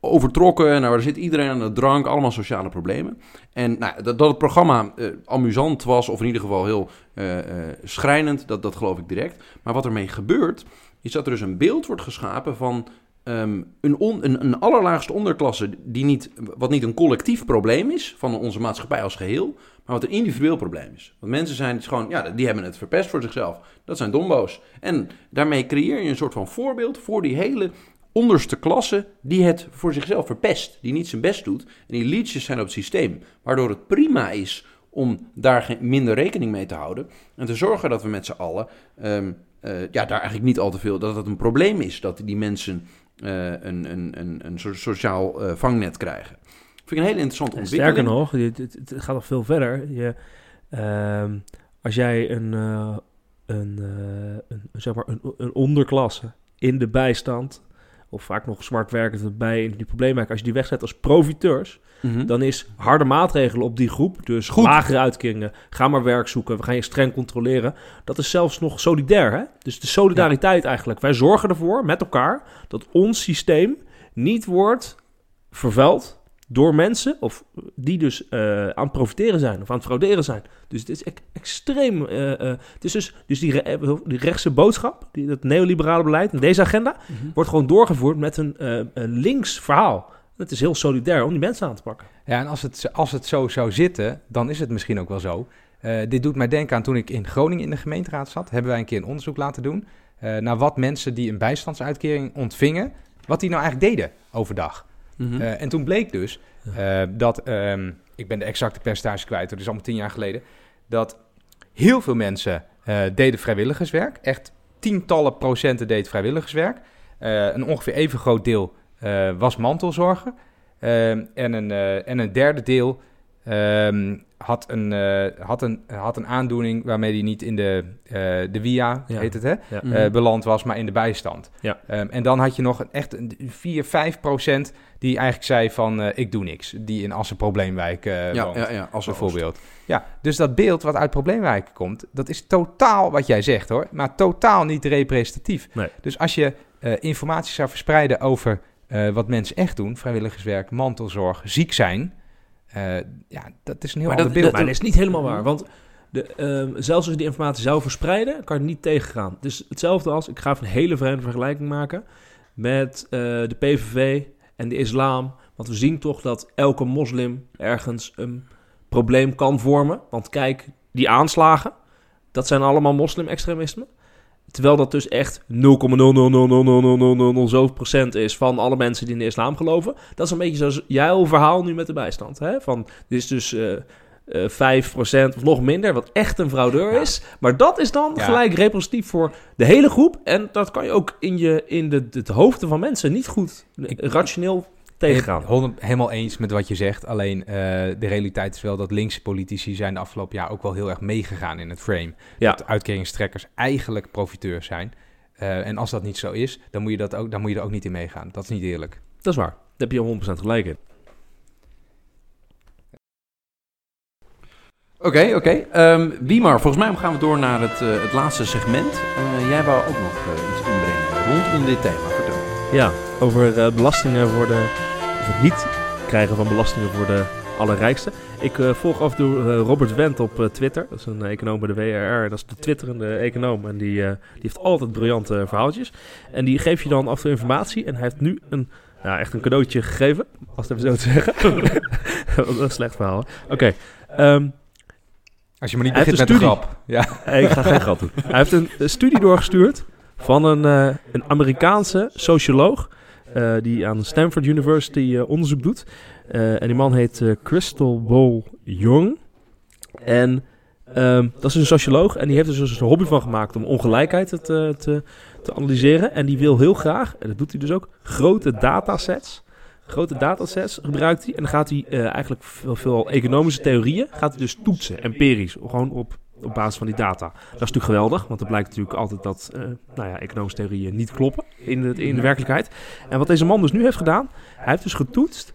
overtrokken. Nou, daar zit iedereen aan de drank, allemaal sociale problemen. En nou, dat, dat het programma eh, amusant was, of in ieder geval heel eh, schrijnend, dat, dat geloof ik direct. Maar wat ermee gebeurt, is dat er dus een beeld wordt geschapen van ehm, een, on, een, een allerlaagste onderklasse, die niet, wat niet een collectief probleem is van onze maatschappij als geheel, maar wat een individueel probleem is. Want mensen zijn het gewoon, ja, die hebben het verpest voor zichzelf. Dat zijn dombo's. En daarmee creëer je een soort van voorbeeld voor die hele onderste klasse die het voor zichzelf verpest. Die niet zijn best doet. En die leeches zijn op het systeem. Waardoor het prima is om daar minder rekening mee te houden. En te zorgen dat we met z'n allen ehm, eh, ja, daar eigenlijk niet al te veel... dat het een probleem is dat die mensen eh, een, een, een, een soort sociaal eh, vangnet krijgen. Vind ik een hele interessante ontwikkeling. Sterker nog, het, gaat nog veel verder. Je, ehm, als jij een, eh, een, eh, een, zeg maar een, een onderklasse in de bijstand, of vaak nog zwart werkend erbij in die problemen, als je die wegzet als profiteurs, Mhm. dan is harde maatregelen op die groep, dus Goed. lagere uitkeringen, ga maar werk zoeken, we gaan je streng controleren, dat is zelfs nog solidair. Hè? Dus de solidariteit eigenlijk. Wij zorgen ervoor met elkaar dat ons systeem niet wordt vervuild door mensen of die dus eh, aan het profiteren zijn of aan het frauderen zijn. Dus het is extreem. eh, eh, het is dus, dus die, re- die rechtse boodschap, die, dat neoliberale beleid en deze agenda, Mhm. wordt gewoon doorgevoerd met een, een links verhaal. Het is heel solidair om die mensen aan te pakken. Ja, en als het, als het zo zou zitten, dan is het misschien ook wel zo. Dit doet mij denken aan toen ik in Groningen in de gemeenteraad zat. Hebben wij een keer een onderzoek laten doen naar wat mensen die een bijstandsuitkering ontvingen, wat die nou eigenlijk deden overdag. Mhm. Eh, en toen bleek dus eh, dat, ehm, ik ben de exacte percentage kwijt, dat is allemaal tien jaar geleden, dat heel veel mensen eh, deden vrijwilligerswerk. Echt tientallen procenten deed vrijwilligerswerk. Een ongeveer even groot deel was mantelzorgen. Ehm, en, een, en een derde deel ehm, had, een, had, een, had een aandoening waarmee hij niet in de, de WIA, Ja. heet het hè, Ja. Beland was, maar in de bijstand. Ja. En dan had je nog een, echt een 4, 5 procent die eigenlijk zei van eh, ik doe niks. Die in Assen Probleemwijk eh ja, woont, ja, ja, als bijvoorbeeld. Ja, dus dat beeld wat uit Probleemwijken komt, dat is totaal wat jij zegt hoor, maar totaal niet representatief. Nee. Dus als je eh, informatie zou verspreiden over eh, wat mensen echt doen, vrijwilligerswerk, mantelzorg, ziek zijn, eh, ja, dat is een heel Maar ander dat- beeld. Maar dat is niet helemaal waar. Want de, ehm, zelfs als je die informatie zou verspreiden, kan je niet tegengaan. Is hetzelfde als, ik ga even een hele vreemde vergelijking maken met eh, de PVV en de islam. Want we zien toch dat elke moslim ergens een probleem kan vormen. Want kijk, die aanslagen, dat zijn allemaal moslim-extremisme. Terwijl dat dus echt 0,0000000 zoveel procent is van alle mensen die in de islam geloven. Dat is een beetje zoals jouw verhaal nu met de bijstand. Hè? Van, dit is dus eh eh 5% of nog minder, wat echt een fraudeur Ja. is. Maar dat is dan Ja. gelijk representatief voor de hele groep. En dat kan je ook in, je, in de, de, hoofden van mensen niet goed eh, Ik- rationeel tegengaan. Helemaal eens met wat je zegt. Alleen eh, de realiteit is wel dat linkse politici zijn de afgelopen jaar ook wel heel erg meegegaan in het frame. Ja. Dat uitkeringstrekkers eigenlijk profiteurs zijn. En als dat niet zo is, dan moet, je dat ook, dan moet je er ook niet in meegaan. Dat is niet eerlijk. Dat is waar. Daar heb je 100% gelijk in. Oké, oké. Ehm, Wiemar, volgens mij gaan we door naar het, eh, het laatste segment. Eh, jij wou ook nog eh, iets inbrengen rondom dit thema. Vertel. Ja, over belastingen voor de. of het niet krijgen van belastingen voor de allerrijkste. Ik volg af en toe Robert Wendt op Twitter. Dat is een econoom bij de WRR. Dat is de twitterende econoom. En die, die heeft altijd briljante verhaaltjes. En die geeft je dan af en toe informatie. En hij heeft nu een. Echt een cadeautje gegeven. Als het even zo te zeggen. <laughs> is een slecht verhaal. Oké. ehm, Als je maar niet begint met een een grap. Ja. Ik ga geen grap doen. Hij heeft een, studie doorgestuurd van een, eh, een Amerikaanse socioloog. eh, die aan Stanford University eh, onderzoek doet. En die man heet Crystal Ball Young. En ehm, dat is een socioloog. En die heeft er dus een hobby van gemaakt om ongelijkheid te, te, te analyseren. En die wil heel graag, en dat doet hij dus ook, grote datasets. Grote datasets gebruikt hij. En dan gaat hij eh, eigenlijk veel, veel economische theorieën gaat hij dus toetsen, empirisch. Gewoon op, op basis van die data. Dat is natuurlijk geweldig, want het blijkt natuurlijk altijd dat eh, nou ja, economische theorieën niet kloppen in de, in de werkelijkheid. En wat deze man dus nu heeft gedaan, hij heeft dus getoetst.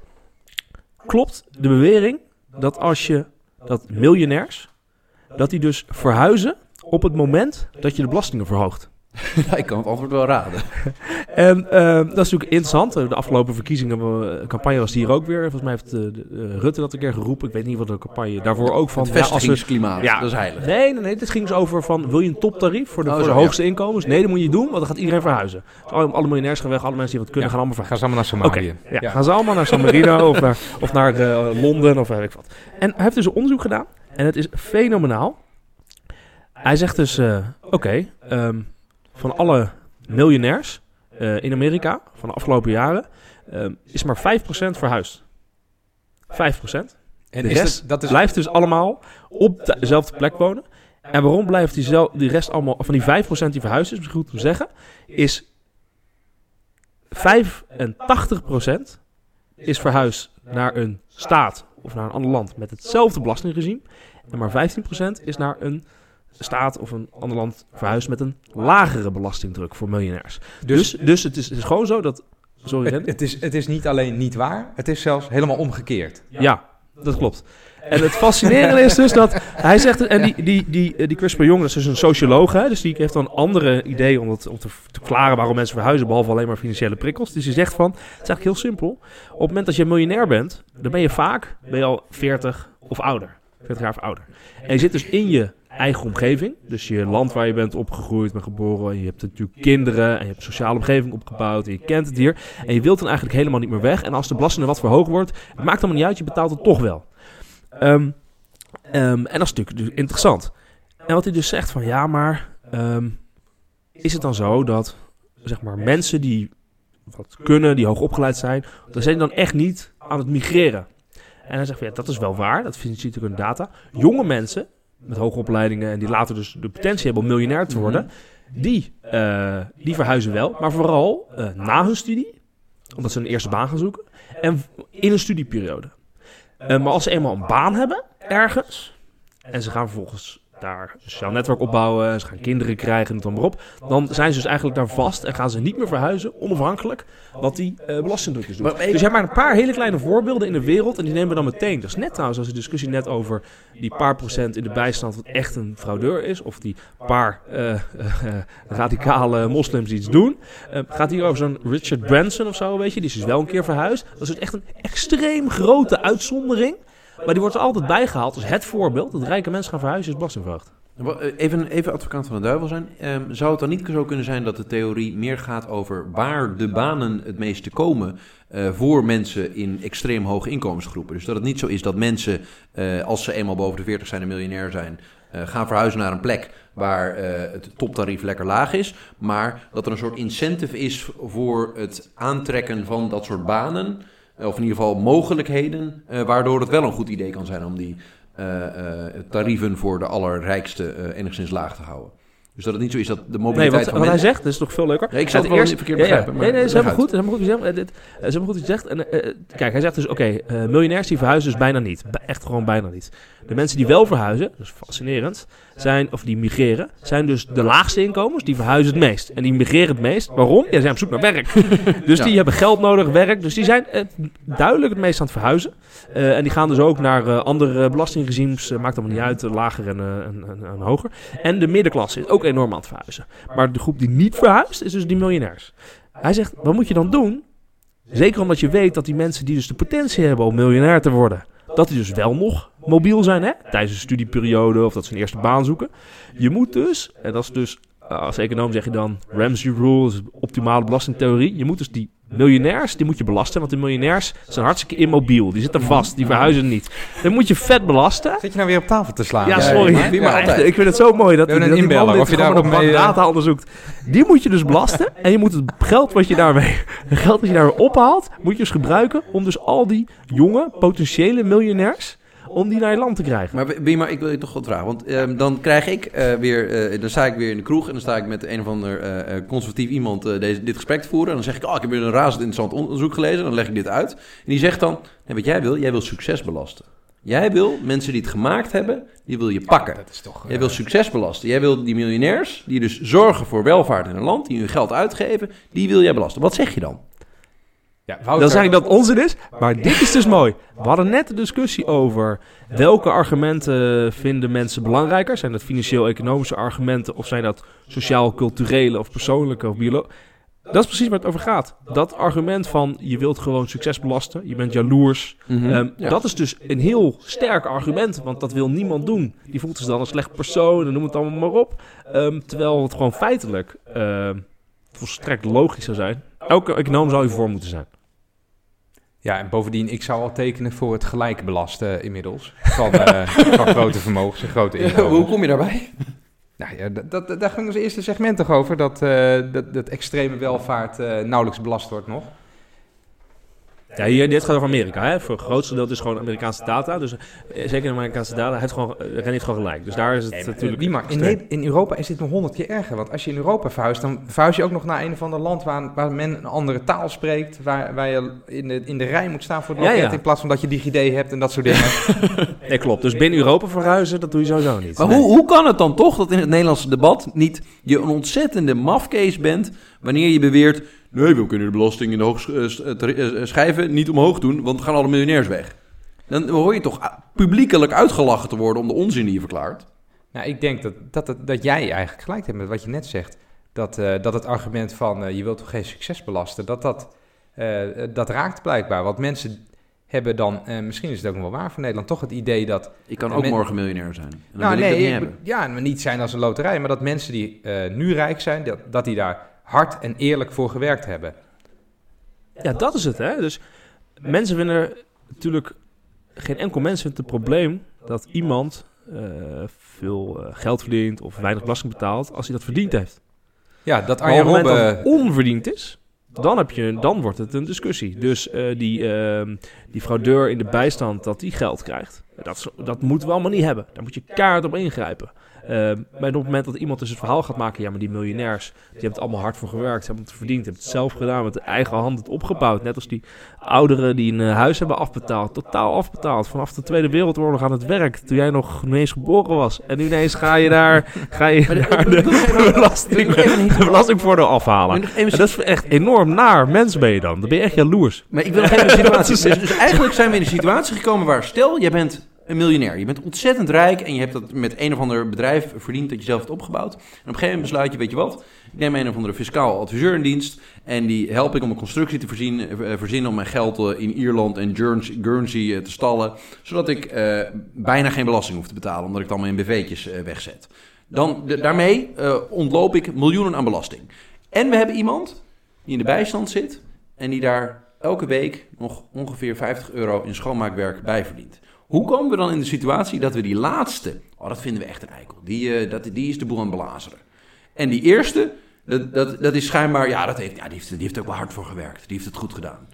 Klopt de bewering dat als je dat miljonairs, dat die dus verhuizen op het moment dat je de belastingen verhoogt. <laughs> Ja, ik kan het antwoord wel raden. <laughs> En eh, dat is natuurlijk interessant. De afgelopen verkiezingen, eh, campagne was hier ook weer. Volgens mij heeft eh, de- eh, Rutte dat een keer geroepen. Ik weet niet wat de campagne daarvoor ook van. Het ja, als we- vestigingsklimaat, Ja. dat is heilig. Nee, nee, nee. Dit ging dus over van, wil je een toptarief voor de, Oh, voor de hoogste inkomens? Nee, dat moet je doen, want dan gaat iedereen verhuizen. Dus alle, alle miljonairs gaan weg, alle mensen die wat kunnen Ja. gaan allemaal verhuizen. eens allemaal naar Somalië. ja, gaan ze allemaal naar San Marino of naar, of naar Londen of weet ik wat. En hij heeft dus een onderzoek gedaan en het is fenomenaal. Hij zegt dus, eh, oké, ehm, van alle miljonairs, eh, in Amerika van de afgelopen jaren ehm, is maar 5% verhuisd. 5%. En de is rest het- dat is Blijft dus allemaal op dezelfde plek wonen. En waarom blijft die, zel- die rest allemaal, van die 5% die verhuisd is, misschien goed om te zeggen, is 85% is verhuisd naar een staat of naar een ander land met hetzelfde belastingregime. En maar 15% is naar een staat of een ander land verhuisd met een lagere belastingdruk voor miljonairs. Dus, dus, het, is, het is gewoon zo dat... Sorry, het, het is, het is niet alleen niet waar, het is zelfs helemaal omgekeerd. Ja, dat klopt. En het fascinerende is dus dat hij zegt, en die, die, die, eh, die Chris Jong, dat is dus een socioloog, hè, dus die heeft dan andere ideeën om, het, om te, te verklaren waarom mensen verhuizen, behalve alleen maar financiële prikkels. Dus hij zegt van, het is eigenlijk heel simpel, op het moment dat je miljonair bent, dan ben je vaak, ben je al 40 of ouder, 40 jaar of ouder. En je zit dus in je eigen omgeving, dus je land waar je bent opgegroeid, bent geboren, en je hebt natuurlijk kinderen, en je hebt een sociale omgeving opgebouwd, en je kent het hier, en je wilt dan eigenlijk helemaal niet meer weg. En als de belasting wat verhoogd wordt, het maakt allemaal niet uit, je betaalt het toch wel. Ehm, ehm, en dat is natuurlijk dus interessant. En wat hij dus zegt van ja, maar ehm, is het dan zo dat zeg maar mensen die wat kunnen, die hoog opgeleid zijn, dan zijn dan echt niet aan het migreren. En hij zegt van ja, dat is wel waar, dat vind je natuurlijk in data. Jonge mensen met hoge opleidingen en die later dus de potentie hebben om miljonair te worden, die, eh, die verhuizen wel, maar vooral eh, na hun studie, omdat ze een eerste baan gaan zoeken, en in een studieperiode. Eh, maar als ze eenmaal een baan hebben, ergens, en ze gaan vervolgens daar een sociaal netwerk opbouwen, en ze gaan kinderen krijgen en dan maar op, dan zijn ze dus eigenlijk daar vast en gaan ze niet meer verhuizen, onafhankelijk wat die belastingdruk is. doet. Dus je hebt maar een paar hele kleine voorbeelden in de wereld en die nemen we dan meteen. Dat is net trouwens als de discussie net over die paar procent in de bijstand wat echt een fraudeur is, of die paar eh, <laughs> eh, radicale moslims iets doen. Gaat hier over zo'n Richard Branson of zo, weet je, die is dus wel een keer verhuisd. Dat is dus echt een extreem grote uitzondering. Maar die wordt er altijd bijgehaald als het voorbeeld dat rijke mensen gaan verhuizen is belastingverhoogd. Wa- eh, Even, even advocaat van de duivel zijn. Ehm, zou het dan niet zo kunnen zijn dat de theorie meer gaat over waar de banen het meeste komen eh, voor mensen in extreem hoge inkomensgroepen? Dus dat het niet zo is dat mensen, eh, als ze eenmaal boven de 40 zijn en miljonair zijn, gaan verhuizen naar een plek waar het toptarief lekker laag is. Maar dat er een soort incentive is voor het aantrekken van dat soort banen. Eh, Of in ieder geval mogelijkheden, eh, waardoor het wel een goed idee kan zijn om die eh, tarieven voor de allerrijkste enigszins laag te houden. Dus dat het niet zo is dat de Nee, mobiliteit wat, van wat hij zegt, dat is nog veel leuker. Ja, ik zal Het eerst- verkeerd ja, begrijpen, Nee, nee, dat is leg helemaal uit. goed. Dat is helemaal goed. dat is helemaal goed wat hij zegt. En, eh, kijk, hij zegt dus, oké, eh, miljonairs die verhuizen dus bijna niet. Echt gewoon bijna niet. De mensen die wel verhuizen, dat is fascinerend, zijn, of die migreren, zijn dus de laagste inkomens, die verhuizen het die die migreren het meest. Waarom? Ja, ze zijn op zoek naar werk. <laughs> dus Ja. die hebben geld nodig, werk. Dus die zijn eh, duidelijk het meest aan het verhuizen. En die gaan dus ook naar andere belastingregimes, maakt allemaal niet uit, lager en, en, en, en hoger. En de middenklasse is ook enorm aan het verhuizen. Maar de groep die niet verhuist, is dus die miljonairs. Hij zegt, wat moet je dan doen? Zeker omdat je weet dat die mensen die dus de potentie hebben om miljonair te worden, dat die dus wel nog mobiel zijn hè? tijdens een studieperiode of dat ze een eerste baan zoeken. Je moet dus, en dat is dus, eh, als econoom zeg je dan Ramsey Rule, dat is de optimale belastingtheorie. Je moet dus die miljonairs, die moet je belasten, want de miljonairs zijn hartstikke immobiel. Die zitten vast, die verhuizen niet. Dan moet je vet belasten. Zit je nou weer op tafel te slaan? Ja, sorry. ja, maar echt, ik vind het zo mooi dat, een die man of je mee, bak eh, data onderzoekt. Die moet je dus belasten. En je moet het geld wat je daarmee, het <laughs> geld dat je daar ophaalt, moet je dus gebruiken om dus al die jonge, potentiële miljonairs, om die naar je land te krijgen. Maar maar, ik wil je toch wat vragen. Want ehm, dan krijg ik eh, weer, eh, dan sta ik weer in de kroeg en dan sta ik met een of ander eh, eh, conservatief iemand eh, deze, dit gesprek te voeren. En dan zeg ik, oh, ik heb weer een razend interessant onderzoek gelezen. Dan leg ik dit uit. En die zegt dan, nee, wat jij wil, jij wil succes belasten. Jij wil mensen die het gemaakt hebben, die wil je pakken. Dat is toch... Jij wil succes belasten. Jij wil die miljonairs, die dus zorgen voor welvaart in een land, die hun geld uitgeven, die wil jij belasten. Wat zeg je dan? Ja, Wouter, Dan zeg ik dat het onzin is. Maar dit is dus mooi. We hadden net de discussie over welke argumenten vinden mensen belangrijker. Zijn dat financieel-economische argumenten of zijn dat sociaal-culturele of persoonlijke of biologische? Dat is precies waar het over gaat. Dat argument van je wilt gewoon succes belasten, je bent jaloers. Ehm, Ja. Dat is dus een heel sterk argument, want dat wil niemand doen. Die voelt zich dan een slecht persoon en noem het allemaal maar op. Ehm, terwijl het gewoon feitelijk ehm, volstrekt logisch zou zijn. Elke econoom zou hiervoor moeten zijn. Ja, en bovendien, ik zou al tekenen voor het gelijk belasten inmiddels. Van, eh, <laughs> van grote vermogens en grote Hoe inkomens. kom je daarbij? Nou ja, dat, dat, daar ging ons eerste segment toch over, dat, eh, dat, dat extreme welvaart eh, nauwelijks belast wordt nog. Ja, hier, dit gaat over Amerika. Hè? Voor het grootste deel is het gewoon Amerikaanse data. Dus eh, zeker de Amerikaanse data, hij heeft gewoon, eh, René heeft gewoon gelijk. Dus daar is het Nee, natuurlijk... maar in, in Europa is dit nog honderd keer erger. Want als je in Europa verhuist, dan verhuis je ook nog naar een of ander land waar, waar men een andere taal spreekt. Waar, waar je in de, in de rij moet staan voor het Ja, loket ja. in plaats van dat je DigiD hebt en dat soort dingen. <laughs> Nee, klopt. Dus binnen Europa verhuizen, dat doe je sowieso niet. Maar Nee. hoe, hoe kan het dan toch dat in het Nederlandse debat niet je een ontzettende mafkees bent wanneer je beweert... Nee, we kunnen de belasting in de hoog eh, eh, eh, schijven niet omhoog doen, want dan gaan alle miljonairs weg. Dan hoor je toch ah, publiekelijk uitgelachen te worden om de onzin die je verklaart. nou, ik denk dat, dat, dat, dat jij eigenlijk gelijk hebt met wat je net zegt. Dat, dat het argument van je wilt toch geen succes belasten, dat dat, dat raakt blijkbaar. Want mensen hebben dan, eh, misschien is het ook nog wel waar voor Nederland, toch het idee dat Ik kan ook men- morgen miljonair zijn. En dan nou, wil ik nee, dat niet ik hebben. be- ja, maar niet zijn als een loterij, maar dat mensen die nu rijk zijn, dat, dat die daar hard en eerlijk voor gewerkt hebben. Ja, dat is het, hè. Dus mensen vinden er natuurlijk... Geen enkel mens vindt het probleem dat iemand eh, veel eh, geld verdient of weinig belasting betaalt als hij dat verdiend heeft. Ja, dat Arjen op het moment dat het onverdiend is, dan, heb je, dan wordt het een discussie. Dus eh, die, ehm, die fraudeur in de bijstand, dat die geld krijgt, dat, dat moeten we allemaal niet hebben. Daar moet je kaart op ingrijpen. Ehm, maar op het moment dat iemand dus het verhaal gaat maken, ja, maar die miljonairs, die hebben het allemaal hard voor gewerkt, ze hebben het verdiend, hebben het zelf gedaan, met eigen hand het opgebouwd. Net als die ouderen die een eh, huis hebben afbetaald, totaal afbetaald, vanaf de Tweede Wereldoorlog aan het werk, toen jij nog niet eens geboren was. En nu ineens ga je daar, ga je de- daar even- de, belasting, de belastingvoordeel afhalen. En dat is echt enorm naar. Mens ben je dan. Dan ben je echt jaloers. maar ik wil nog even een situatie. Dus, dus eigenlijk zijn we in een situatie gekomen waar, stel, jij bent een miljonair. Je bent ontzettend rijk en je hebt dat met een of ander bedrijf verdiend dat je zelf hebt opgebouwd. En op een gegeven moment besluit je, weet je wat, ik neem een of andere fiscaal adviseur in dienst en die help ik om een constructie te voorzien, eh, verzinnen om mijn geld eh, in Ierland en Guernsey, eh, te stallen, zodat ik bijna geen belasting hoef te betalen, omdat ik het allemaal in BV'tjes wegzet. Dan, daarmee eh, ontloop ik miljoenen aan belasting. En we hebben iemand die in de bijstand zit en die daar elke week nog ongeveer 50 euro in schoonmaakwerk bij verdient. Hoe komen we dan in de situatie dat we die laatste, oh dat vinden we echt een eikel, die, eh, dat, die is de boel aan het. En die eerste, dat, dat, dat is schijnbaar, ja, dat heeft, ja die, heeft, die heeft ook wel hard voor gewerkt, die heeft het goed gedaan.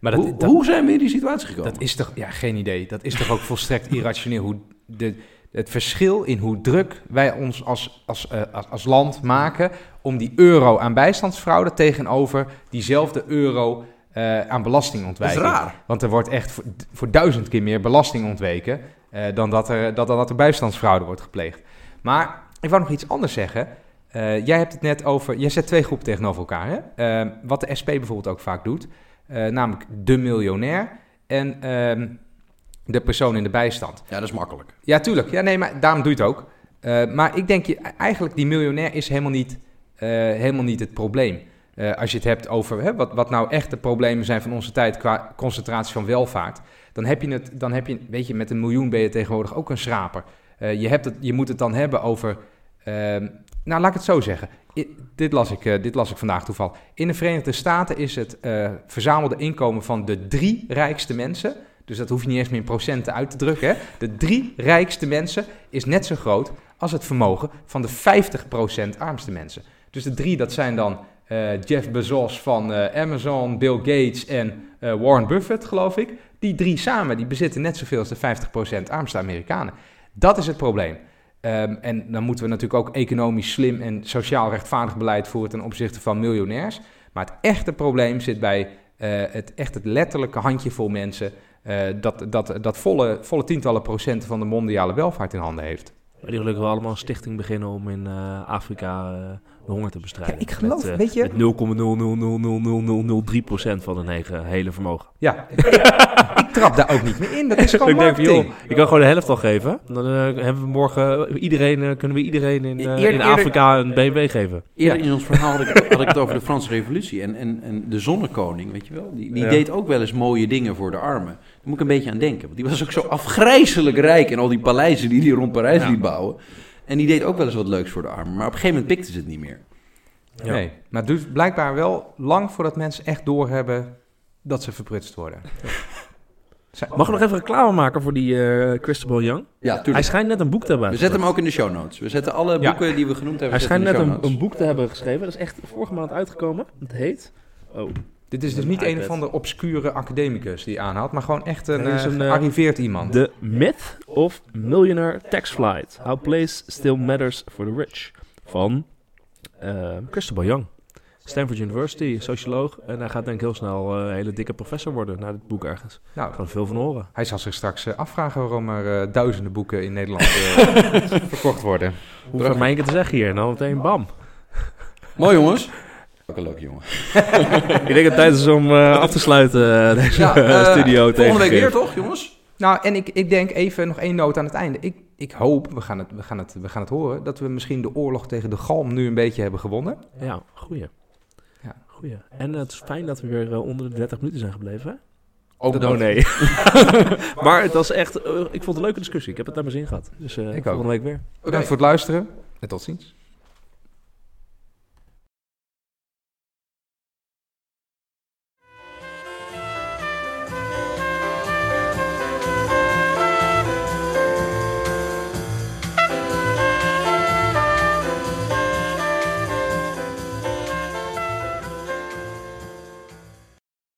Maar hoe, hoe zijn we in die situatie gekomen? Dat is toch, ja, geen idee. Dat is toch ook volstrekt irrationeel. Hoe de, het verschil in hoe druk wij ons als, als, eh, als, als land maken om die euro aan bijstandsfraude tegenover diezelfde euro eh, aan belastingontwijking. Dat is raar. Want er wordt echt voor, voor duizend keer meer belasting ontweken eh, dan, dat er, dat, dat er bijstandsfraude wordt gepleegd. Maar ik wou nog iets anders zeggen. Eh, jij hebt het net over, jij zet twee groepen tegenover elkaar. Hè? Eh, wat de SP bijvoorbeeld ook vaak doet, namelijk de miljonair en ehm, de persoon in de bijstand. Ja, dat is makkelijk. Ja, tuurlijk. Ja, nee, maar daarom doe je het ook. Maar ik denk, je, eigenlijk die miljonair is helemaal niet, helemaal niet het probleem. Eh, als je het hebt over hè, wat, wat nou echt de problemen zijn van onze tijd qua concentratie van welvaart, dan heb je het, dan heb je, weet je, met een miljoen ben je tegenwoordig ook een schraper. Eh, je, hebt het, je moet het dan hebben over, ehm, nou laat ik het zo zeggen. Dit, las ik, eh, dit las ik vandaag toevallig. In de Verenigde Staten is het verzamelde inkomen van de drie rijkste mensen, dus dat hoef je niet eens meer in procenten uit te drukken, hè? de drie rijkste mensen is net zo groot als het vermogen van de 50% armste mensen. Dus de drie, dat zijn dan eh, Jeff Bezos van eh, Amazon, Bill Gates en eh, Warren Buffett, geloof ik. Die drie samen, die bezitten net zoveel als de 50% armste Amerikanen. Dat is het probleem. Ehm, en dan moeten we natuurlijk ook economisch slim en sociaal rechtvaardig beleid voeren ten opzichte van miljonairs. Maar het echte probleem zit bij het echt het letterlijke handjevol mensen dat, dat, dat volle, volle tientallen procenten van de mondiale welvaart in handen heeft. Die gelukkig wel allemaal een stichting beginnen om in Afrika de honger te bestrijden. Ja, ik geloof, met, eh, weet je- Met 0,0000003% van hun hele, hele vermogen. Ja, ik trap daar ook niet meer in. Dat is gewoon ik denk joh, ik kan gewoon de helft al geven. Dan eh, hebben we morgen iedereen, eh, kunnen we iedereen in, eh, in eerder- Afrika een BMW geven. Eerder in ons verhaal had ik, had ik het over de Franse revolutie. En, en, en de zonnekoning, weet je wel, die, die Ja. deed ook wel eens mooie dingen voor de armen. Daar moet ik een beetje aan denken. Want die was ook zo afgrijzelijk rijk en al die paleizen die hij rond Parijs Ja. liet bouwen. En die deed ook wel eens wat leuks voor de armen. Maar op een gegeven moment pikte ze het niet meer. Ja. Nee, maar het duurt blijkbaar wel lang voordat mensen echt doorhebben dat ze verprutst worden. <laughs> Mag ik nog even reclame maken voor die eh Christopher Young? Ja, Hij tuurlijk. schijnt net een boek te hebben We zetten hem ook in de show notes. We zetten alle Ja. boeken die we genoemd hebben. Hij schijnt in net een, een boek te hebben geschreven. Dat is echt vorige maand uitgekomen. Het heet... Oh, Dit is dus niet een of andere obscure academicus die je aanhaalt, maar gewoon echt een, is eh, een, eh, gearriveerd iemand. The Myth of Millionaire Tax Flight. How Place Still Matters for the Rich. Van eh Christopher Young. Stanford University, socioloog. En hij gaat denk ik heel snel eh, een hele dikke professor worden na dit boek ergens. Nou, Ik kan er veel van horen. hij zal zich straks afvragen waarom er eh, duizenden boeken in Nederland eh, <laughs> verkocht worden. Hoef ik maar één keer te zeggen hier. En dan meteen bam. Mooi jongens. Ook een leuke jongen. <laughs> Ik denk het tijd is om eh, af te sluiten eh, deze Ja, eh, studio Volgende week tegen. weer toch jongens? Nou, en ik, ik denk even nog één noot aan het einde. Ik, ik hoop, we gaan, het, we, gaan het, we gaan het horen, dat we misschien de oorlog tegen de galm nu een beetje hebben gewonnen. Ja, goeie. Ja. goeie. En het is fijn dat we weer onder de 30 minuten zijn gebleven. Hè? Ook Oh nee. <laughs> maar het was echt, ik vond het een leuke discussie. Ik heb het naar mijn zin gehad. Dus eh ook. volgende week weer. Bedankt voor het luisteren en tot ziens.